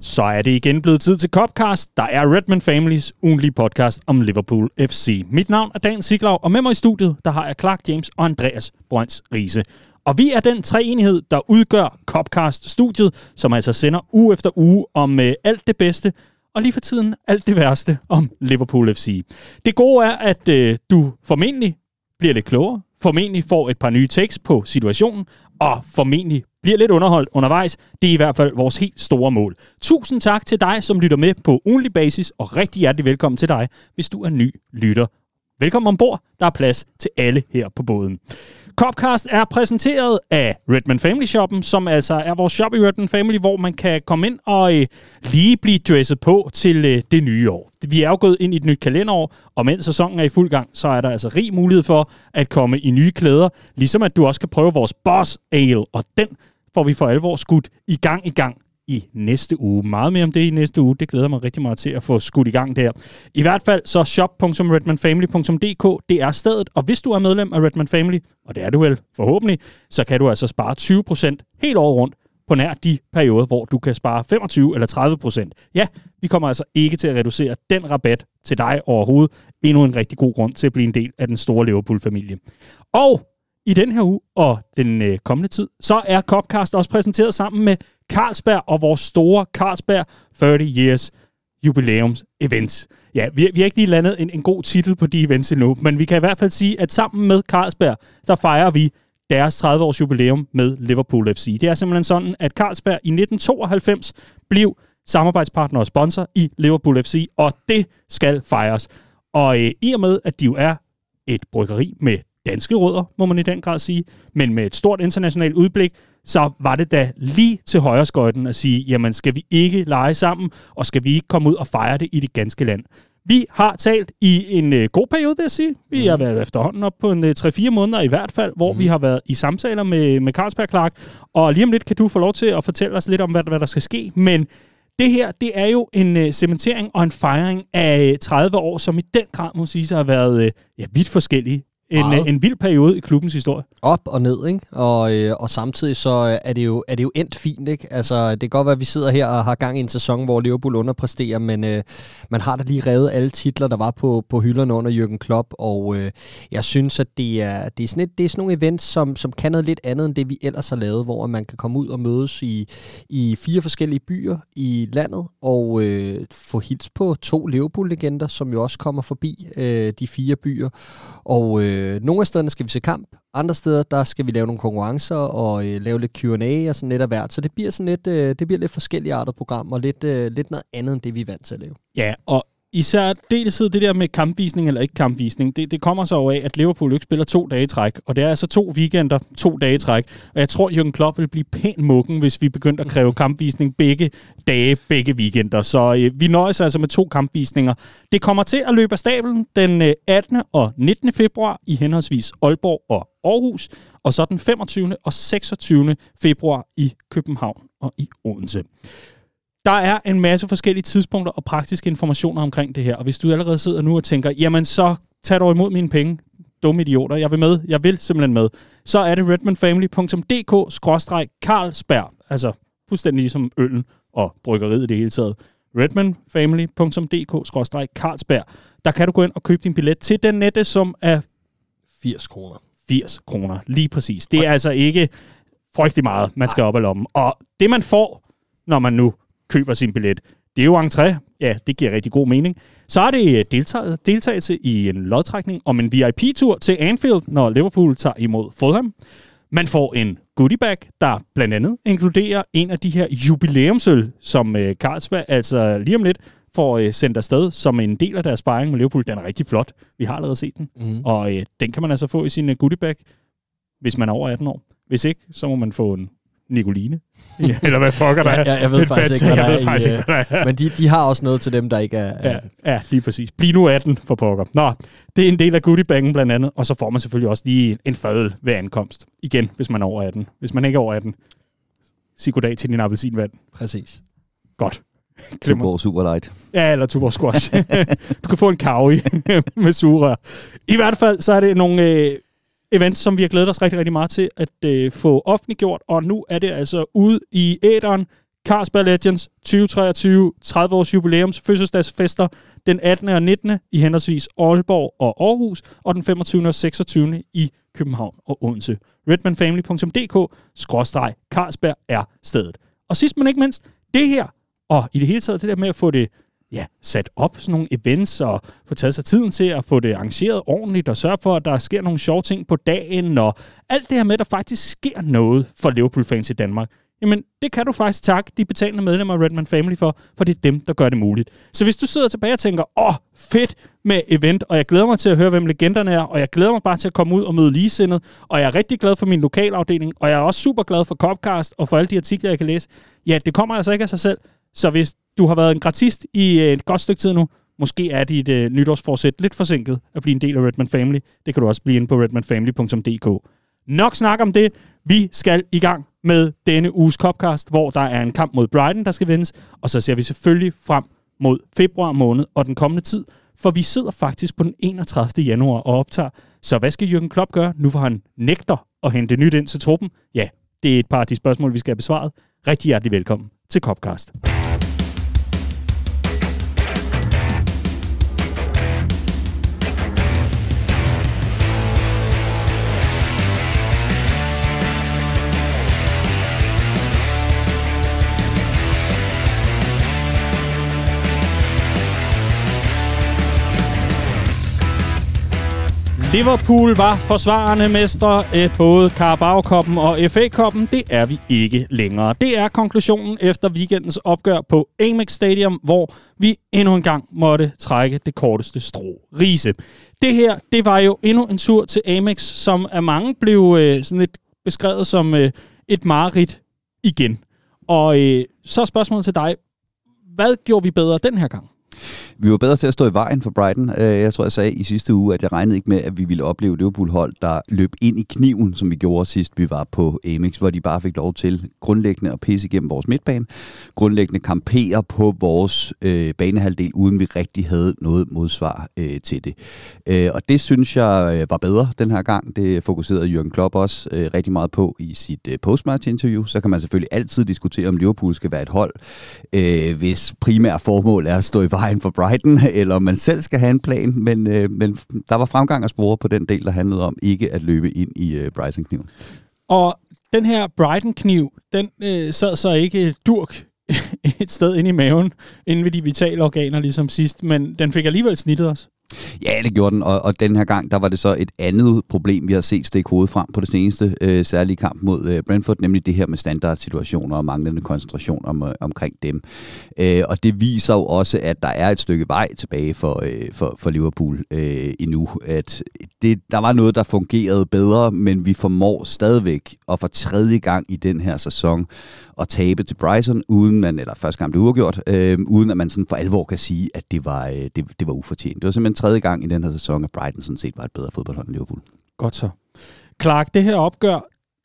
Så er det igen blevet tid til Copcast, der er Redman Families ugentlige podcast om Liverpool FC. Mit navn er Dan Siglaug, og med mig i studiet, der har jeg Clark James og Andreas Brøns Riese. Og vi er den treenighed, der udgør Copcast-studiet, som altså sender uge efter uge om øh, alt det bedste, og lige for tiden alt det værste om Liverpool FC. Det gode er, at øh, du formentlig bliver lidt klogere, formentlig får et par nye takes på situationen, og formentlig bliver lidt underholdt undervejs. Det er i hvert fald vores helt store mål. Tusind tak til dig, som lytter med på ugenlig basis, og rigtig hjertelig velkommen til dig, hvis du er ny lytter. Velkommen ombord. Der er plads til alle her på båden. Copcast er præsenteret af Redman Family Shoppen, som altså er vores shop i Redman Family, hvor man kan komme ind og øh, lige blive dresset på til øh, det nye år. Vi er jo gået ind i et nyt kalenderår, og mens sæsonen er i fuld gang, så er der altså rig mulighed for at komme i nye klæder, ligesom at du også kan prøve vores Boss Ale, og den får vi for alvor skudt i gang i gang i næste uge. Meget mere om det i næste uge. Det glæder mig rigtig meget til at få skudt i gang der. I hvert fald så shop.redmanfamily.dk det er stedet, og hvis du er medlem af Redman Family, og det er du vel forhåbentlig, så kan du altså spare 20% helt året rundt på nær de perioder, hvor du kan spare 25 eller 30 procent. Ja, vi kommer altså ikke til at reducere den rabat til dig overhovedet. Endnu en rigtig god grund til at blive en del af den store Liverpool-familie. Og i den her uge og den øh, kommende tid, så er Copcast også præsenteret sammen med Carlsberg og vores store Carlsberg 30 Years jubilæums events. Ja, vi, vi har ikke lige landet en, en god titel på de events endnu, men vi kan i hvert fald sige, at sammen med Carlsberg, der fejrer vi deres 30-års jubilæum med Liverpool FC. Det er simpelthen sådan, at Carlsberg i 1992 blev samarbejdspartner og sponsor i Liverpool FC, og det skal fejres. Og øh, i og med, at de jo er et bryggeri med danske rødder, må man i den grad sige, men med et stort internationalt udblik, så var det da lige til højre skøjten at sige, jamen skal vi ikke lege sammen, og skal vi ikke komme ud og fejre det i det ganske land? Vi har talt i en øh, god periode, vil jeg sige. Vi har været efterhånden op på en øh, 3-4 måneder i hvert fald, hvor mm. vi har været i samtaler med, med Carlsberg Clark. Og lige om lidt kan du få lov til at fortælle os lidt om, hvad, hvad der skal ske. Men det her, det er jo en øh, cementering og en fejring af 30 år, som i den grad må sige sig har været øh, ja, vidt forskellige en, øh, en vild periode i klubbens historie. Op og ned, ikke? Og, øh, og samtidig så er det, jo, er det jo endt fint, ikke? Altså, det kan godt være, at vi sidder her og har gang i en sæson, hvor Liverpool underpresterer, men øh, man har da lige revet alle titler, der var på, på hylderne under Jürgen Klopp, og øh, jeg synes, at det er, det er, sådan et, det er sådan nogle events, som, som kan noget lidt andet, end det vi ellers har lavet, hvor man kan komme ud og mødes i, i fire forskellige byer i landet, og øh, få hils på to Liverpool-legender, som jo også kommer forbi øh, de fire byer, og øh, Øh, nogle af stederne skal vi se kamp, andre steder der skal vi lave nogle konkurrencer og øh, lave lidt Q&A og sådan lidt af hvert. Så det bliver sådan lidt, øh, det bliver lidt forskellige arter program og lidt, øh, lidt noget andet end det, vi er vant til at lave. Ja, og især deltid det der med kampvisning eller ikke kampvisning, det, det kommer så over af, at Liverpool ikke spiller to dage i træk. Og det er altså to weekender, to dage i træk. Og jeg tror, Jürgen Klopp vil blive pæn mukken, hvis vi begyndte at kræve kampvisning begge dage, begge weekender. Så øh, vi nøjes altså med to kampvisninger. Det kommer til at løbe af stablen den 18. Øh, og 19. februar i henholdsvis Aalborg og Aarhus, og så den 25. og 26. februar i København og i Odense. Der er en masse forskellige tidspunkter og praktiske informationer omkring det her, og hvis du allerede sidder nu og tænker, jamen så tag dog imod mine penge, dumme idioter, jeg vil med, jeg vil simpelthen med, så er det redmanfamily.dk-carlsberg, altså fuldstændig ligesom øllen og bryggeriet i det hele taget. redmanfamily.dk-carlsberg. Der kan du gå ind og købe din billet til den nette, som er 80 kroner. 80 kroner, lige præcis. Det er altså ikke frygtelig meget, man skal op af lommen. Og det man får, når man nu køber sin billet. Det er jo entré. Ja, det giver rigtig god mening. Så er det deltaget, deltagelse i en lodtrækning om en VIP-tur til Anfield, når Liverpool tager imod Fulham. Man får en goodiebag, der blandt andet inkluderer en af de her jubilæumsøl, som øh, Carlsberg altså lige om lidt får øh, sendt afsted som en del af deres sparring med Liverpool. Den er rigtig flot. Vi har allerede set den. Mm. Og øh, den kan man altså få i sin øh, goodiebag, hvis man er over 18 år. Hvis ikke, så må man få en Nicoline. ja, eller hvad fucker der er. Ja, jeg ved Et faktisk fat, ikke, hvad jeg der er. faktisk i, ikke, hvad der er. Men de, de har også noget til dem, der ikke er... Ja, ja, lige præcis. Bliv nu 18 for pokker. Nå, det er en del af goodiebanken blandt andet, og så får man selvfølgelig også lige en fadøl ved ankomst. Igen, hvis man er over 18. Hvis man ikke er over 18, sig goddag til din appelsinvand. Præcis. Godt. Tuborg Super Light. Ja, eller Tuborg Squash. du kan få en kawi med sugerør. I hvert fald, så er det nogle øh, event, som vi har glædet os rigtig, rigtig meget til at øh, få offentliggjort, og nu er det altså ude i æderen. Carlsberg Legends 2023 30 års jubilæums fødselsdagsfester den 18. og 19. i henholdsvis Aalborg og Aarhus, og den 25. og 26. i København og Odense. redmanfamily.dk-carlsberg er stedet. Og sidst men ikke mindst, det her, og i det hele taget det der med at få det ja, sat op, sådan nogle events, og få taget sig tiden til at få det arrangeret ordentligt, og sørge for, at der sker nogle sjove ting på dagen, og alt det her med, at der faktisk sker noget for Liverpool-fans i Danmark. Jamen, det kan du faktisk takke de betalende medlemmer af Redman Family for, for det er dem, der gør det muligt. Så hvis du sidder tilbage og tænker, åh, fedt med event, og jeg glæder mig til at høre, hvem legenderne er, og jeg glæder mig bare til at komme ud og møde ligesindet, og jeg er rigtig glad for min lokalafdeling, og jeg er også super glad for Copcast og for alle de artikler, jeg kan læse. Ja, det kommer altså ikke af sig selv. Så hvis du har været en gratist i øh, et godt stykke tid nu, måske er dit øh, nytårsforsæt lidt forsinket at blive en del af Redman Family. Det kan du også blive inde på redmanfamily.dk. Nok snak om det. Vi skal i gang med denne uges Copcast, hvor der er en kamp mod Brighton, der skal vindes. Og så ser vi selvfølgelig frem mod februar måned og den kommende tid, for vi sidder faktisk på den 31. januar og optager. Så hvad skal Jürgen Klopp gøre, nu hvor han nægter at hente nyt ind til truppen? Ja, det er et par af de spørgsmål, vi skal have besvaret. Rigtig hjertelig velkommen til Copcast. Liverpool var forsvarende mestre af både Carabao-koppen og FA-koppen. Det er vi ikke længere. Det er konklusionen efter weekendens opgør på Amex Stadium, hvor vi endnu en gang måtte trække det korteste strå. Rise. Det her, det var jo endnu en tur til Amex, som af mange blev øh, sådan lidt beskrevet som øh, et mareridt igen. Og øh, så er spørgsmålet til dig. Hvad gjorde vi bedre den her gang? Vi var bedre til at stå i vejen for Brighton. Øh, jeg tror, jeg sagde i sidste uge, at jeg regnede ikke med, at vi ville opleve Liverpool-hold, der løb ind i kniven, som vi gjorde sidst, vi var på Amex, hvor de bare fik lov til grundlæggende at pisse igennem vores midtbane. Grundlæggende kampere på vores øh, banehalvdel, uden vi rigtig havde noget modsvar øh, til det. Øh, og det synes jeg øh, var bedre den her gang. Det fokuserede Jürgen Klopp også øh, rigtig meget på i sit øh, postmatch-interview. Så kan man selvfølgelig altid diskutere, om Liverpool skal være et hold, øh, hvis primære formål er at stå i vejen for Brighton Brighton, eller om man selv skal have en plan, men, øh, men der var fremgang at spore på den del, der handlede om ikke at løbe ind i øh, Brighton-kniven. Og den her Brighton-kniv, den øh, sad så ikke durk et sted inde i maven, inden ved de vitale organer, ligesom sidst, men den fik alligevel snittet os. Ja, det gjorde den, og, og den her gang, der var det så et andet problem, vi har set stikke hovedet frem på det seneste øh, særlige kamp mod øh, Brentford, nemlig det her med standardsituationer og manglende koncentration om, øh, omkring dem. Øh, og det viser jo også, at der er et stykke vej tilbage for, øh, for, for Liverpool øh, endnu. At det, der var noget, der fungerede bedre, men vi formår stadigvæk at for tredje gang i den her sæson at tabe til Bryson, uden man, eller første gang det uafgjort, øh, uden at man sådan for alvor kan sige, at det var, øh, det, det var ufortjent. Det var simpelthen tredje gang i den her sæson, at Brighton sådan set var et bedre fodboldhold end Liverpool. Godt så. Clark, det her opgør,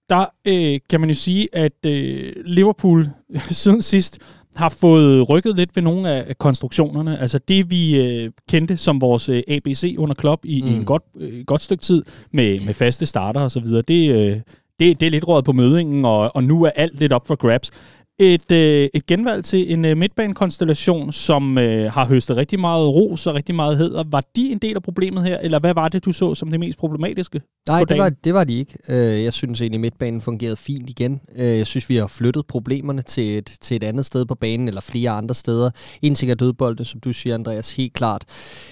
der øh, kan man jo sige, at øh, Liverpool siden sidst har fået rykket lidt ved nogle af konstruktionerne. Altså det, vi øh, kendte som vores øh, ABC under Klopp i, mm. i en mm. godt, øh, godt stykke tid med, med faste starter og så videre, det, øh, det, det er lidt råd på mødingen, og, og nu er alt lidt op for grabs et, øh, et genvalg til en øh, midtbanekonstellation, som øh, har høstet rigtig meget ros og rigtig meget heder. Var de en del af problemet her, eller hvad var det, du så som det mest problematiske? Nej, det var, det var de ikke. Øh, jeg synes egentlig, at midtbanen fungerede fint igen. Øh, jeg synes, vi har flyttet problemerne til et, til et andet sted på banen, eller flere andre steder. En ting er dødbolde, som du siger, Andreas, helt klart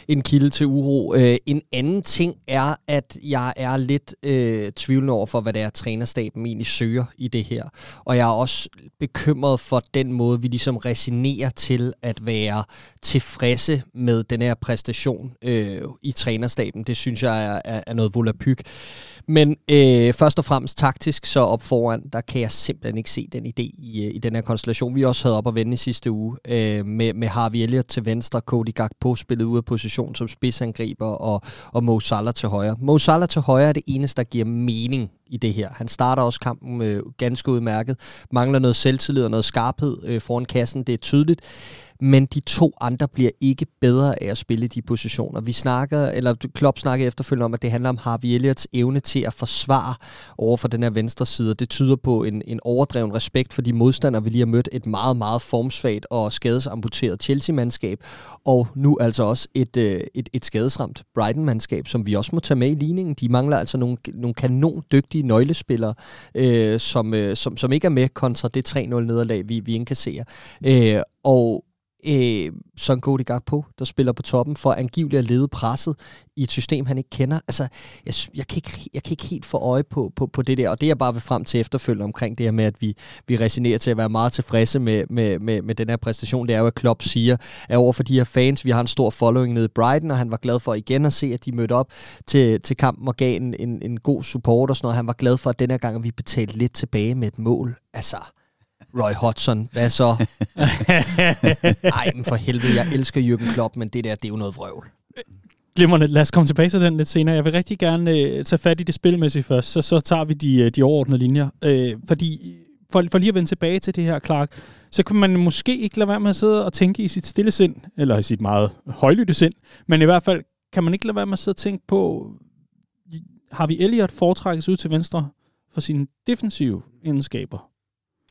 en kilde til uro. Øh, en anden ting er, at jeg er lidt øh, tvivlende over for, hvad det er, trænerstaben egentlig søger i det her. Og jeg er også bekymret for den måde, vi ligesom resignerer til at være tilfredse med den her præstation øh, i trænerstaben. Det synes jeg er, er, er noget volapyk. Men øh, først og fremmest taktisk, så op foran, der kan jeg simpelthen ikke se den idé i, øh, i den her konstellation. Vi også havde op at vende i sidste uge øh, med, med Harvey Elliott til venstre, Cody Gakpo spillet ud af position som spidsangriber og, og Mo Salah til højre. Mo Salah til højre er det eneste, der giver mening i det her. Han starter også kampen øh, ganske udmærket. Mangler noget selvtillid og noget skarphed øh, foran kassen, det er tydeligt men de to andre bliver ikke bedre af at spille de positioner. Vi snakker, eller Klopp snakker efterfølgende om, at det handler om Harvey Elliots evne til at forsvare over for den her venstre side. Det tyder på en, en overdreven respekt for de modstandere, vi lige har mødt. Et meget, meget formsvagt og skadesamputeret Chelsea-mandskab, og nu altså også et, øh, et, et skadesramt Brighton-mandskab, som vi også må tage med i ligningen. De mangler altså nogle, nogle kanondygtige nøglespillere, øh, som, øh, som, som ikke er med kontra det 3-0-nederlag, vi, vi indkasserer. Øh, og øh, Son Godi på, der spiller på toppen, for angiveligt at lede presset i et system, han ikke kender. Altså, jeg, jeg, kan, ikke, jeg kan ikke helt få øje på, på, på det der, og det jeg bare vil frem til efterfølgende omkring det her med, at vi, vi resignerer til at være meget tilfredse med, med, med, med den her præstation, det er jo, at Klopp siger, at over for de her fans, vi har en stor following nede i Brighton, og han var glad for igen at se, at de mødte op til, til kampen og gav en, en, en god support og sådan noget. Han var glad for, at den her gang, at vi betalte lidt tilbage med et mål. Altså, Roy Hodgson, hvad så? Nej, men for helvede, jeg elsker Jürgen Klopp, men det der, det er jo noget vrøvl. Glimrende. Lad os komme tilbage til den lidt senere. Jeg vil rigtig gerne øh, tage fat i det spilmæssige først, så, så tager vi de, øh, de overordnede linjer. Øh, fordi, for, for lige at vende tilbage til det her, Clark, så kan man måske ikke lade være med at sidde og tænke i sit stille sind, eller i sit meget højlytte sind, men i hvert fald kan man ikke lade være med at sidde og tænke på, har vi Elliot foretrækkes ud til venstre for sine defensive egenskaber?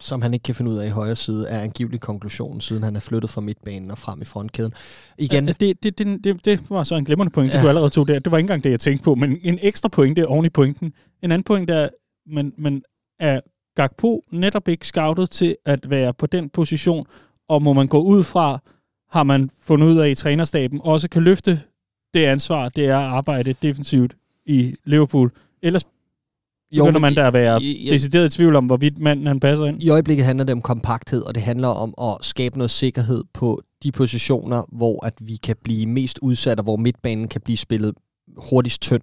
Som han ikke kan finde ud af i højre side, er angivelig konklusionen, siden han er flyttet fra midtbanen og frem i frontkæden. Igen. Ja, det, det, det, det, det var så en glimrende point, ja. det kunne allerede tog der. Det var ikke engang det, jeg tænkte på, men en ekstra point er oven i pointen. En anden point er, men, men er Gakpo netop ikke scoutet til at være på den position, og må man gå ud fra, har man fundet ud af i trænerstaben, også kan løfte det ansvar, det er at arbejde defensivt i Liverpool. Ellers jo, begynder man der at være i, decideret i tvivl om, hvorvidt manden han passer ind? I øjeblikket handler det om kompakthed, og det handler om at skabe noget sikkerhed på de positioner, hvor at vi kan blive mest udsat, og hvor midtbanen kan blive spillet hurtigst tynd.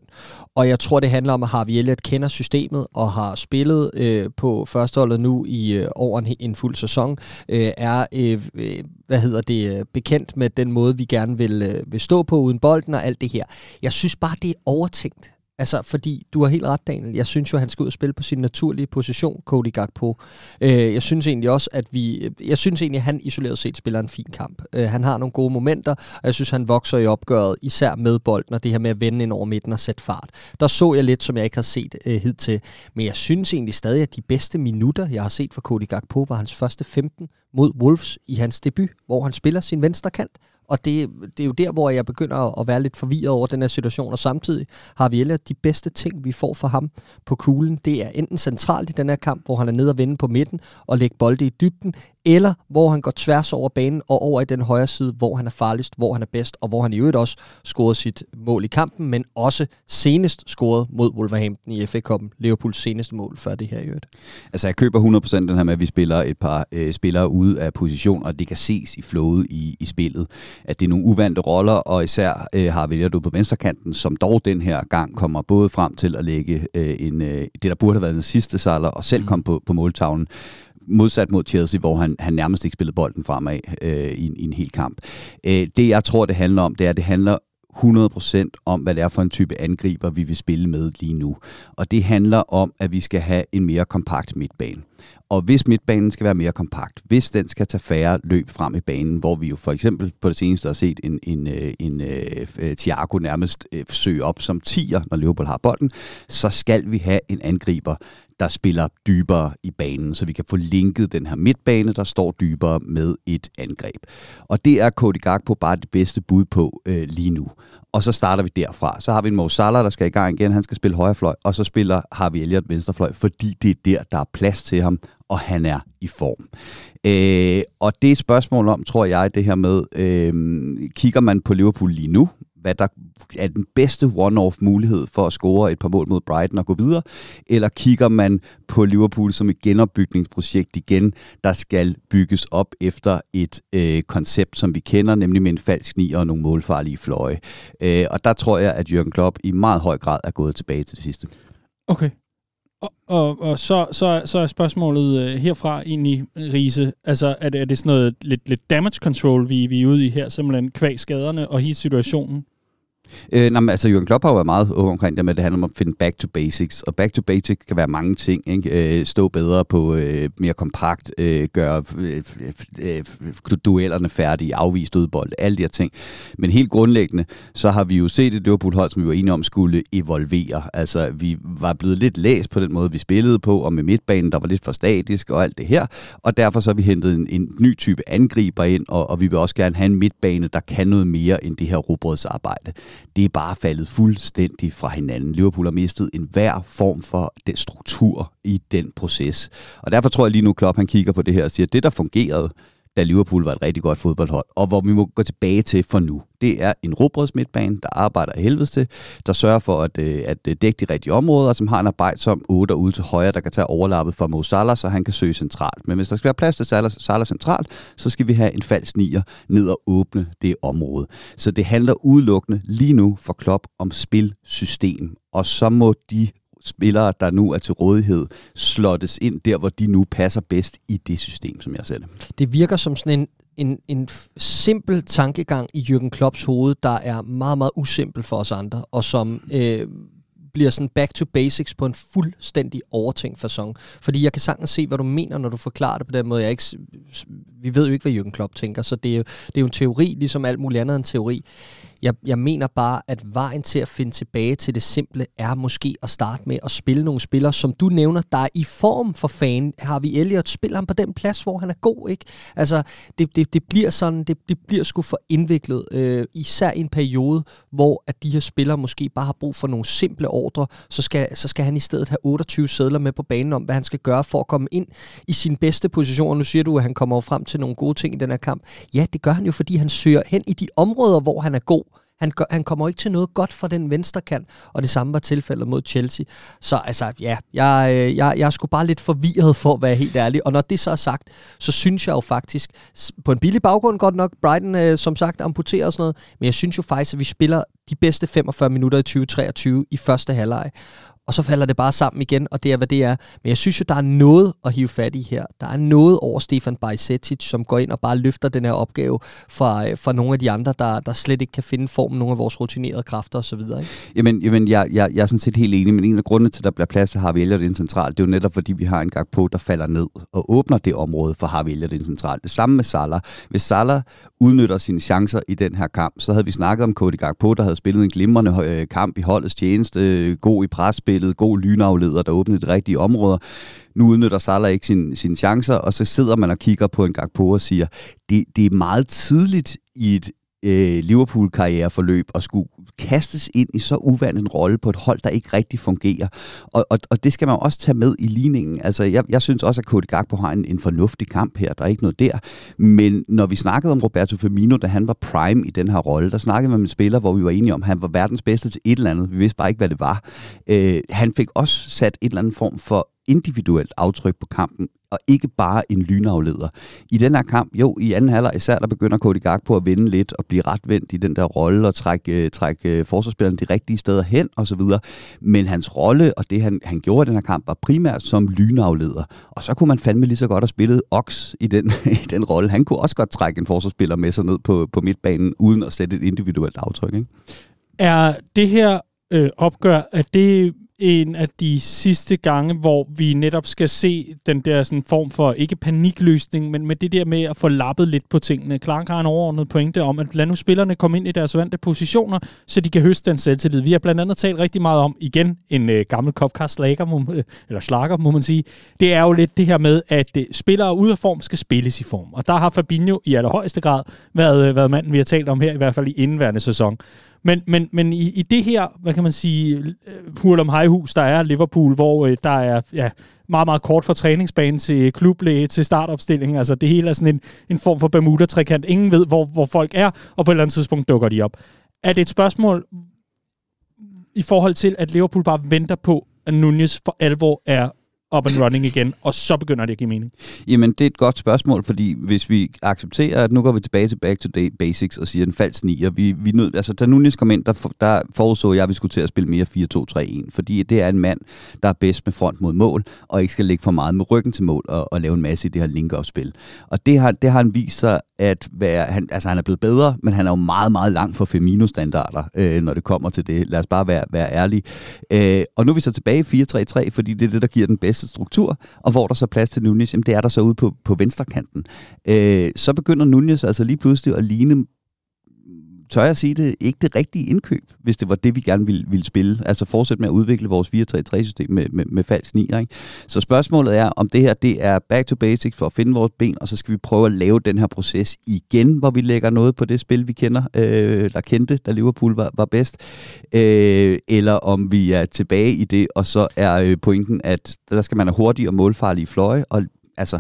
Og jeg tror, det handler om, at Harvey Elliott kender systemet og har spillet øh, på førsteholdet nu i øh, over en, en fuld sæson, øh, er øh, øh hvad hedder det, øh, bekendt med den måde, vi gerne vil, øh, vil stå på uden bolden og alt det her. Jeg synes bare, det er overtænkt. Altså, fordi du har helt ret, Daniel. Jeg synes jo, han skal ud og spille på sin naturlige position, Cody Gakpo. Øh, jeg synes egentlig også, at vi... Øh, jeg synes egentlig, at han isoleret set spiller en fin kamp. Øh, han har nogle gode momenter, og jeg synes, han vokser i opgøret, især med bolden, og det her med at vende ind over midten og sætte fart. Der så jeg lidt, som jeg ikke har set øh, hidtil. Men jeg synes egentlig stadig, at de bedste minutter, jeg har set for Cody Gakpo, var hans første 15 mod Wolves i hans debut, hvor han spiller sin venstre kant. Og det, det er jo der, hvor jeg begynder at være lidt forvirret over den her situation, og samtidig har vi de bedste ting, vi får for ham på kuglen. Det er enten centralt i den her kamp, hvor han er nede og vende på midten og lægge bolde i dybden, eller hvor han går tværs over banen og over i den højre side, hvor han er farligst, hvor han er bedst, og hvor han i øvrigt også scorede sit mål i kampen, men også senest scoret mod Wolverhampton i FA Cup'en. Liverpools seneste mål før det her i øvrigt. Altså jeg køber 100% den her med, at vi spiller et par øh, spillere ude af position, og det kan ses i flowet i, i spillet, at det er nogle uvante roller, og især øh, har vælger du på venstrekanten, som dog den her gang kommer både frem til at lægge øh, en, øh, det, der burde have været den sidste sejler, og selv mm. komme på, på måltavlen modsat mod Chelsea, hvor han, han nærmest ikke spillede bolden fremad øh, i, i en hel kamp. Øh, det jeg tror, det handler om, det er, at det handler 100% om, hvad det er for en type angriber, vi vil spille med lige nu. Og det handler om, at vi skal have en mere kompakt midtbane. Og hvis midtbanen skal være mere kompakt, hvis den skal tage færre løb frem i banen, hvor vi jo for eksempel på det seneste har set en, en, øh, en, en uh, Thiago nærmest uh, søge op som tiger, når Liverpool har bolden, så skal vi have en angriber, der spiller dybere i banen, så vi kan få linket den her midtbane, der står dybere med et angreb. Og det er Cody Gakpo bare det bedste bud på øh, lige nu. Og så starter vi derfra. Så har vi en Mo Salah, der skal i gang igen. Han skal spille højrefløj, og så spiller Harvey Elliott venstrefløj, fordi det er der, der er plads til ham, og han er i form. Øh, og det er et spørgsmål om, tror jeg, det her med, øh, kigger man på Liverpool lige nu, hvad der er den bedste one-off mulighed for at score et par mål mod Brighton og gå videre, eller kigger man på Liverpool som et genopbygningsprojekt igen, der skal bygges op efter et øh, koncept, som vi kender, nemlig med en falsk ni og nogle målfarlige fløje. Øh, og der tror jeg, at Jürgen Klopp i meget høj grad er gået tilbage til det sidste. Okay. Og, og, og så, så, så er spørgsmålet øh, herfra egentlig, Riese, altså er det, er det sådan noget lidt, lidt damage control, vi, vi er ude i her, simpelthen kvæg skaderne og hele situationen? Øh, nej, men, altså Jürgen Klopp har jo været meget åben omkring det med, at det handler om at finde back to basics. Og back to basics kan være mange ting. Ikke? Øh, stå bedre på øh, mere kompakt, øh, gøre øh, øh, duellerne færdige, afvist udbold, alle de her ting. Men helt grundlæggende, så har vi jo set et Liverpool-hold, som vi var enige om skulle evolvere. Altså, vi var blevet lidt læst på den måde, vi spillede på, og med midtbanen, der var lidt for statisk og alt det her. Og derfor så har vi hentet en, en ny type angriber ind, og, og vi vil også gerne have en midtbane, der kan noget mere end det her robotsarbejde det er bare faldet fuldstændig fra hinanden. Liverpool har mistet enhver form for den struktur i den proces. Og derfor tror jeg lige nu, Klopp han kigger på det her og siger, at det, der fungerede, da Liverpool var et rigtig godt fodboldhold, og hvor vi må gå tilbage til for nu. Det er en midtbane, der arbejder af helvede til, der sørger for at, øh, at øh, dække de rigtige områder, og som har en arbejdsom 8 ude til højre, der kan tage overlappet for Mo Salah, så han kan søge centralt. Men hvis der skal være plads til Salah, Salah centralt, så skal vi have en falsk nier ned og åbne det område. Så det handler udelukkende lige nu for Klopp om spilsystem, og så må de spillere, der nu er til rådighed, slottes ind der, hvor de nu passer bedst i det system, som jeg ser det. Det virker som sådan en, en, en simpel tankegang i Jürgen Klopps hoved, der er meget, meget usimpel for os andre, og som øh, bliver sådan back to basics på en fuldstændig overtænkt fasong. Fordi jeg kan sagtens se, hvad du mener, når du forklarer det på den måde. Jeg ikke, vi ved jo ikke, hvad Jürgen Klopp tænker, så det er, jo, det er jo en teori, ligesom alt muligt andet en teori. Jeg, jeg mener bare, at vejen til at finde tilbage til det simple er måske at starte med at spille nogle spillere, som du nævner, der er i form for fan. Har vi Elliot, spiller ham på den plads, hvor han er god, ikke? Altså, det, det, det bliver sådan, det, det bliver sgu for indviklet, øh, især i en periode, hvor at de her spillere måske bare har brug for nogle simple ordre, så skal, så skal han i stedet have 28 sædler med på banen om, hvad han skal gøre for at komme ind i sin bedste position. Nu siger du, at han kommer frem til nogle gode ting i den her kamp. Ja, det gør han jo, fordi han søger hen i de områder, hvor han er god. Han, gør, han kommer ikke til noget godt fra den venstre kant, og det samme var tilfældet mod Chelsea. Så altså, ja, jeg, øh, jeg, jeg er sgu bare lidt forvirret for at være helt ærlig. Og når det så er sagt, så synes jeg jo faktisk, på en billig baggrund godt nok, Brighton øh, som sagt amputerer og sådan noget, men jeg synes jo faktisk, at vi spiller de bedste 45 minutter i 2023 i første halvleg og så falder det bare sammen igen, og det er, hvad det er. Men jeg synes jo, der er noget at hive fat i her. Der er noget over Stefan Bajsetic, som går ind og bare løfter den her opgave fra, øh, fra nogle af de andre, der, der slet ikke kan finde formen, nogle af vores rutinerede kræfter osv. Ikke? Jamen, jamen jeg, jeg, jeg er sådan set helt enig, men en af grundene til, at der bliver plads til Harvey Elliott ind centralt, det er jo netop, fordi vi har en gang på, der falder ned og åbner det område for Harvey Elliott ind centralt. Det samme med Salah. Hvis Salah udnytter sine chancer i den her kamp, så havde vi snakket om Cody Gakpo, der havde spillet en glimrende øh, kamp i holdets tjeneste, øh, god i spillet, god lynafleder, der åbnede de rigtige områder. Nu udnytter Salah ikke sine sin chancer, og så sidder man og kigger på en Gakpo og siger, det, det er meget tidligt i et øh, Liverpool-karriereforløb og skulle kastes ind i så uvandt en rolle på et hold, der ikke rigtig fungerer. Og, og, og det skal man også tage med i ligningen. Altså, jeg, jeg synes også, at Cody Gakpo har en, en fornuftig kamp her. Der er ikke noget der. Men når vi snakkede om Roberto Firmino, da han var prime i den her rolle, der snakkede vi med en spiller, hvor vi var enige om, at han var verdens bedste til et eller andet. Vi vidste bare ikke, hvad det var. Øh, han fik også sat et eller andet form for individuelt aftryk på kampen, og ikke bare en lynafleder. I den her kamp, jo, i anden halvleg især, der begynder Cody på at vinde lidt og blive retvendt i den der rolle og trække, øh, trække forsvarsspilleren forsvarsspillerne de rigtige steder hen osv. Men hans rolle og det, han, han gjorde i den her kamp, var primært som lynafleder. Og så kunne man fandme lige så godt have spillet Ox i den, i den rolle. Han kunne også godt trække en forsvarsspiller med sig ned på, på midtbanen, uden at sætte et individuelt aftryk. Ikke? Er det her øh, opgør, at det en af de sidste gange, hvor vi netop skal se den der sådan form for, ikke panikløsning, men med det der med at få lappet lidt på tingene. Clark har en overordnet pointe om, at lad nu spillerne komme ind i deres vante positioner, så de kan høste den selvtillid. Vi har blandt andet talt rigtig meget om, igen, en øh, gammel Copcast slager, må, øh, eller slager, må man sige. Det er jo lidt det her med, at øh, spillere ude af form skal spilles i form. Og der har Fabinho i allerhøjeste grad været, øh, været manden, vi har talt om her, i hvert fald i indværende sæson. Men, men, men i, i det her, hvad kan man sige, øh, hurlum hejhus, der er Liverpool, hvor øh, der er ja, meget, meget kort fra træningsbanen til klublæge til startopstilling. Altså det hele er sådan en, en form for Bermuda-trekant. Ingen ved, hvor, hvor folk er, og på et eller andet tidspunkt dukker de op. Er det et spørgsmål i forhold til, at Liverpool bare venter på, at Nunez for alvor er up and running igen, og så begynder det at give mening? Jamen, det er et godt spørgsmål, fordi hvis vi accepterer, at nu går vi tilbage til back to day basics og siger en falsk nier, vi, vi nød, altså da Nunes kom ind, der, der forudså jeg, at vi skulle til at spille mere 4-2-3-1, fordi det er en mand, der er bedst med front mod mål, og ikke skal lægge for meget med ryggen til mål og, og lave en masse i det her link-up-spil. Og det har, det har han vist sig at være, han, altså han er blevet bedre, men han er jo meget, meget langt for Femino-standarder, øh, når det kommer til det. Lad os bare være, være ærlige. Øh, og nu er vi så tilbage i 4-3-3, fordi det er det, der giver den bedste struktur, og hvor der så er plads til Nunez, jamen det er der så ude på, på venstre kanten. Øh, så begynder Nunez altså lige pludselig at ligne tør jeg sige det, ikke det rigtige indkøb, hvis det var det, vi gerne ville, ville spille. Altså fortsætte med at udvikle vores 4-3-3-system med, med, med falsk 9. Ikke? Så spørgsmålet er, om det her det er back to basics for at finde vores ben, og så skal vi prøve at lave den her proces igen, hvor vi lægger noget på det spil, vi kender, øh, der kendte, da Liverpool var, var bedst. Øh, eller om vi er tilbage i det, og så er øh, pointen, at der skal man have hurtige og målfarlige fløje, og altså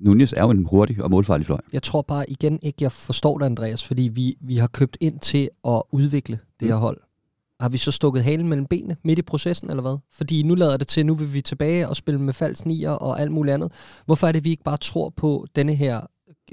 Nunez er jo en hurtig og målfarlig fløj. Jeg tror bare igen ikke, jeg forstår det, Andreas, fordi vi, vi har købt ind til at udvikle det her mm. hold. Har vi så stukket halen mellem benene midt i processen, eller hvad? Fordi nu lader det til, nu vil vi tilbage og spille med falsk nier og alt muligt andet. Hvorfor er det, vi ikke bare tror på denne her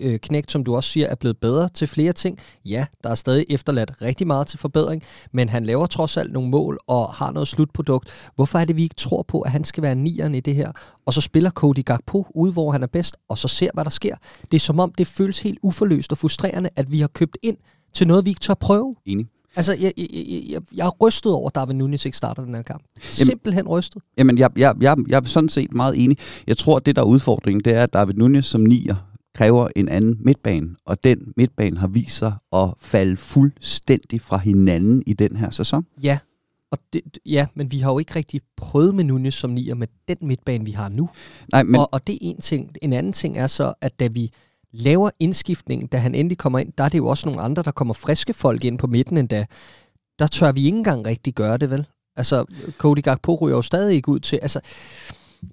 øh, knægt, som du også siger, er blevet bedre til flere ting. Ja, der er stadig efterladt rigtig meget til forbedring, men han laver trods alt nogle mål og har noget slutprodukt. Hvorfor er det, vi ikke tror på, at han skal være nieren i det her? Og så spiller Cody Gakpo ud, hvor han er bedst, og så ser, hvad der sker. Det er som om, det føles helt uforløst og frustrerende, at vi har købt ind til noget, vi ikke tør prøve. Enig. Altså, jeg, jeg, jeg, jeg er rystet over, at David Nunes ikke starter den her kamp. Simpelthen rystet. Jamen, jeg, jeg, jeg, jeg er sådan set meget enig. Jeg tror, at det, der er udfordringen, det er, at David Nunes som nier kræver en anden midtbane, og den midtbane har vist sig at falde fuldstændig fra hinanden i den her sæson. Ja, og det, ja, men vi har jo ikke rigtig prøvet med Nunes som nier med den midtbane, vi har nu. Nej, men... og, og det er en ting. En anden ting er så, at da vi laver indskiftningen, da han endelig kommer ind, der er det jo også nogle andre, der kommer friske folk ind på midten endda. Der tør vi ikke engang rigtig gøre det, vel? Altså, Cody Gakpo ryger jo stadig ikke ud til... Altså,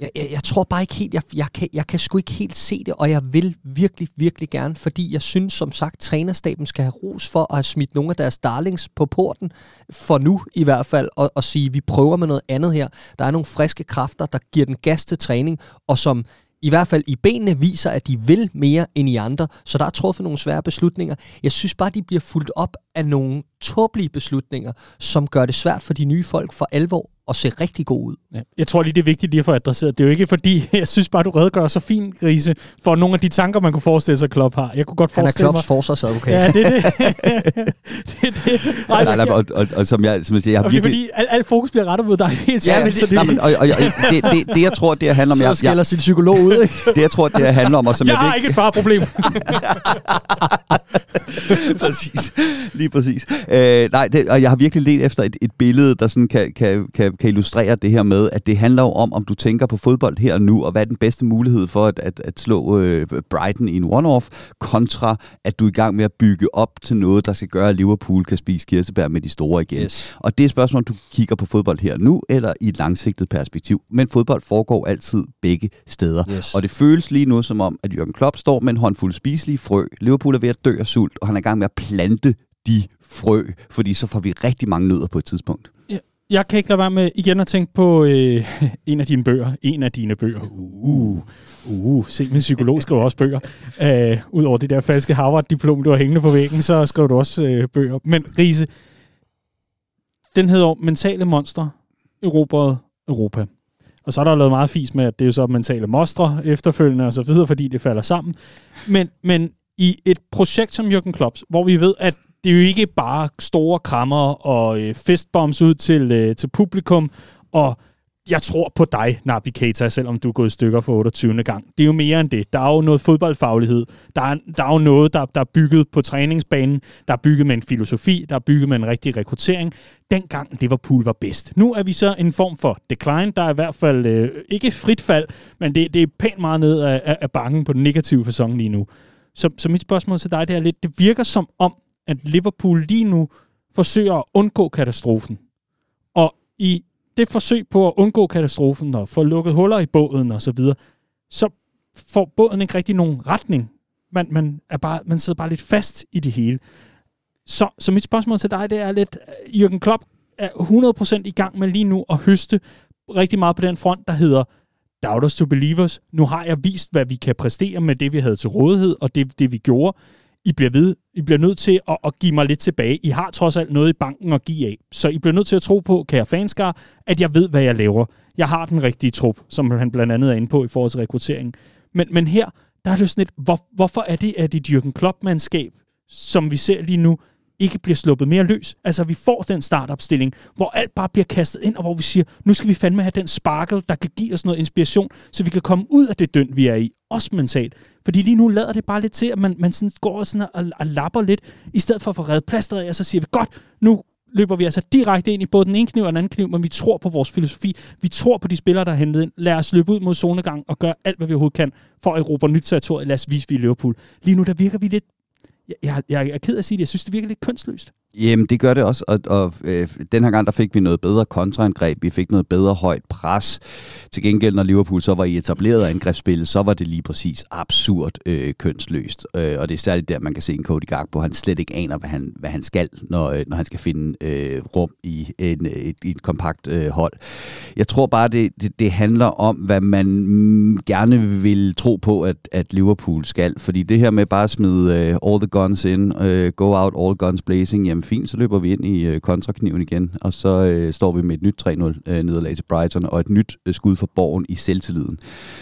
jeg, jeg, jeg tror bare ikke helt, jeg, jeg, kan, jeg kan sgu ikke helt se det, og jeg vil virkelig, virkelig gerne, fordi jeg synes som sagt, trænerstaben skal have ros for at have smidt nogle af deres darlings på porten, for nu i hvert fald, og, og sige, vi prøver med noget andet her. Der er nogle friske kræfter, der giver den gas til træning, og som i hvert fald i benene viser, at de vil mere end i andre, så der er truffet nogle svære beslutninger. Jeg synes bare, de bliver fuldt op af nogle tåbelige beslutninger, som gør det svært for de nye folk for alvor at se rigtig god ud. Ja. Jeg tror lige, det er vigtigt lige at få adresseret. Det er jo ikke fordi, jeg synes bare, du redegør så fint, Grise, for nogle af de tanker, man kunne forestille sig, Klopp har. Jeg kunne godt forestille Han er Klopps forsvarsadvokat. Ja, det er det. det, er det. Nej, nej, nej, og, og, og, som jeg, som jeg siger, jeg har virkelig... Fordi al, al fokus bliver rettet mod dig helt ja, men det, nej, men, og, og, og, det, det, det, jeg tror, det handler om... Så skælder jeg, sin psykolog ud, ikke? det, jeg tror, det handler om... Og som jeg, jeg har ikke et farproblem. præcis. Lige præcis. Øh, nej, det, og jeg har virkelig let efter et, et billede, der sådan kan, kan, kan, kan illustrere det her med, at det handler jo om, om du tænker på fodbold her og nu, og hvad er den bedste mulighed for at, at, at slå øh, Brighton i en one-off, kontra at du er i gang med at bygge op til noget, der skal gøre, at Liverpool kan spise kirsebær med de store igen. Yes. Og det er spørgsmål, om du kigger på fodbold her og nu, eller i et langsigtet perspektiv. Men fodbold foregår altid begge steder. Yes. Og det føles lige nu som om, at Jürgen Klopp står med en håndfuld spiselige frø. Liverpool er ved at dø af sult, og han er i gang med at plante de frø, fordi så får vi rigtig mange nødder på et tidspunkt. Ja, jeg kan ikke lade være med igen at tænke på øh, en af dine bøger. En af dine bøger. Uh, uh, se, min psykolog skriver også bøger. Uh, Udover det der falske Harvard-diplom, du har hængende på væggen, så skriver du også øh, bøger. Men Riese, den hedder Mentale Monstre, Erobret Europa. Og så er der lavet meget fis med, at det er jo så mentale monstre efterfølgende og så videre, fordi det falder sammen. Men, men i et projekt som Jürgen Klopps, hvor vi ved, at det er jo ikke bare store krammer og øh, fistbombs ud til, øh, til publikum, og jeg tror på dig, Nabi Keita, selvom du er gået i stykker for 28. gang. Det er jo mere end det. Der er jo noget fodboldfaglighed. Der er, der er jo noget, der, der er bygget på træningsbanen. Der er bygget med en filosofi. Der er bygget med en rigtig rekruttering. Dengang Liverpool var bedst. Nu er vi så en form for decline. Der er i hvert fald øh, ikke frit fald, men det, det er pænt meget ned af, af bakken på den negative fasong lige nu. Så, så mit spørgsmål til dig det er lidt, det virker som om, at Liverpool lige nu forsøger at undgå katastrofen. Og i det forsøg på at undgå katastrofen og få lukket huller i båden og så videre, så får båden ikke rigtig nogen retning. Man, man, er bare, man sidder bare lidt fast i det hele. Så, så mit spørgsmål til dig, det er lidt, øh, Jürgen Klopp er 100% i gang med lige nu at høste rigtig meget på den front, der hedder Doubters to Believers. Nu har jeg vist, hvad vi kan præstere med det, vi havde til rådighed, og det, det vi gjorde. I bliver, ved, I bliver nødt til at, at give mig lidt tilbage. I har trods alt noget i banken at give af. Så I bliver nødt til at tro på, kære fanskar, at jeg ved, hvad jeg laver. Jeg har den rigtige trup, som han blandt andet er inde på i forhold til rekruttering. Men, men her, der er det jo sådan lidt, hvor, hvorfor er det, at det Jürgen Klopp-mandskab, som vi ser lige nu, ikke bliver sluppet mere løs. Altså, vi får den startopstilling, hvor alt bare bliver kastet ind, og hvor vi siger, nu skal vi fandme have den sparkle, der kan give os noget inspiration, så vi kan komme ud af det dønd, vi er i, også mentalt. Fordi lige nu lader det bare lidt til, at man, man sådan går sådan og, og lapper lidt, i stedet for at få reddet plasteret af, så siger vi, godt, nu løber vi altså direkte ind i både den ene kniv og den anden kniv, men vi tror på vores filosofi. Vi tror på de spillere, der er hentet ind. Lad os løbe ud mod zonegang og gøre alt, hvad vi overhovedet kan for at erobre nyt territorium. Lad os vise, vi er Liverpool. Lige nu, der virker vi lidt jeg, jeg, jeg er ked af at sige det, jeg synes, det virker lidt kønsløst. Jamen, det gør det også, og, og øh, den her gang, der fik vi noget bedre kontraangreb, vi fik noget bedre højt pres. Til gengæld, når Liverpool så var i etableret angrebsspil, så var det lige præcis absurd øh, kønsløst. Øh, og det er særligt der, man kan se en Cody Gakpo, han slet ikke aner, hvad han, hvad han skal, når, øh, når han skal finde øh, rum i en, et, et kompakt øh, hold. Jeg tror bare, det, det, det handler om, hvad man mm, gerne vil tro på, at, at Liverpool skal. Fordi det her med bare at smide øh, all the guns in, øh, go out all guns blazing, jamen fint, så løber vi ind i øh, kontrakniven igen, og så øh, står vi med et nyt 3-0 øh, nederlag til Brighton, og et nyt øh, skud for borgen i selvtilliden.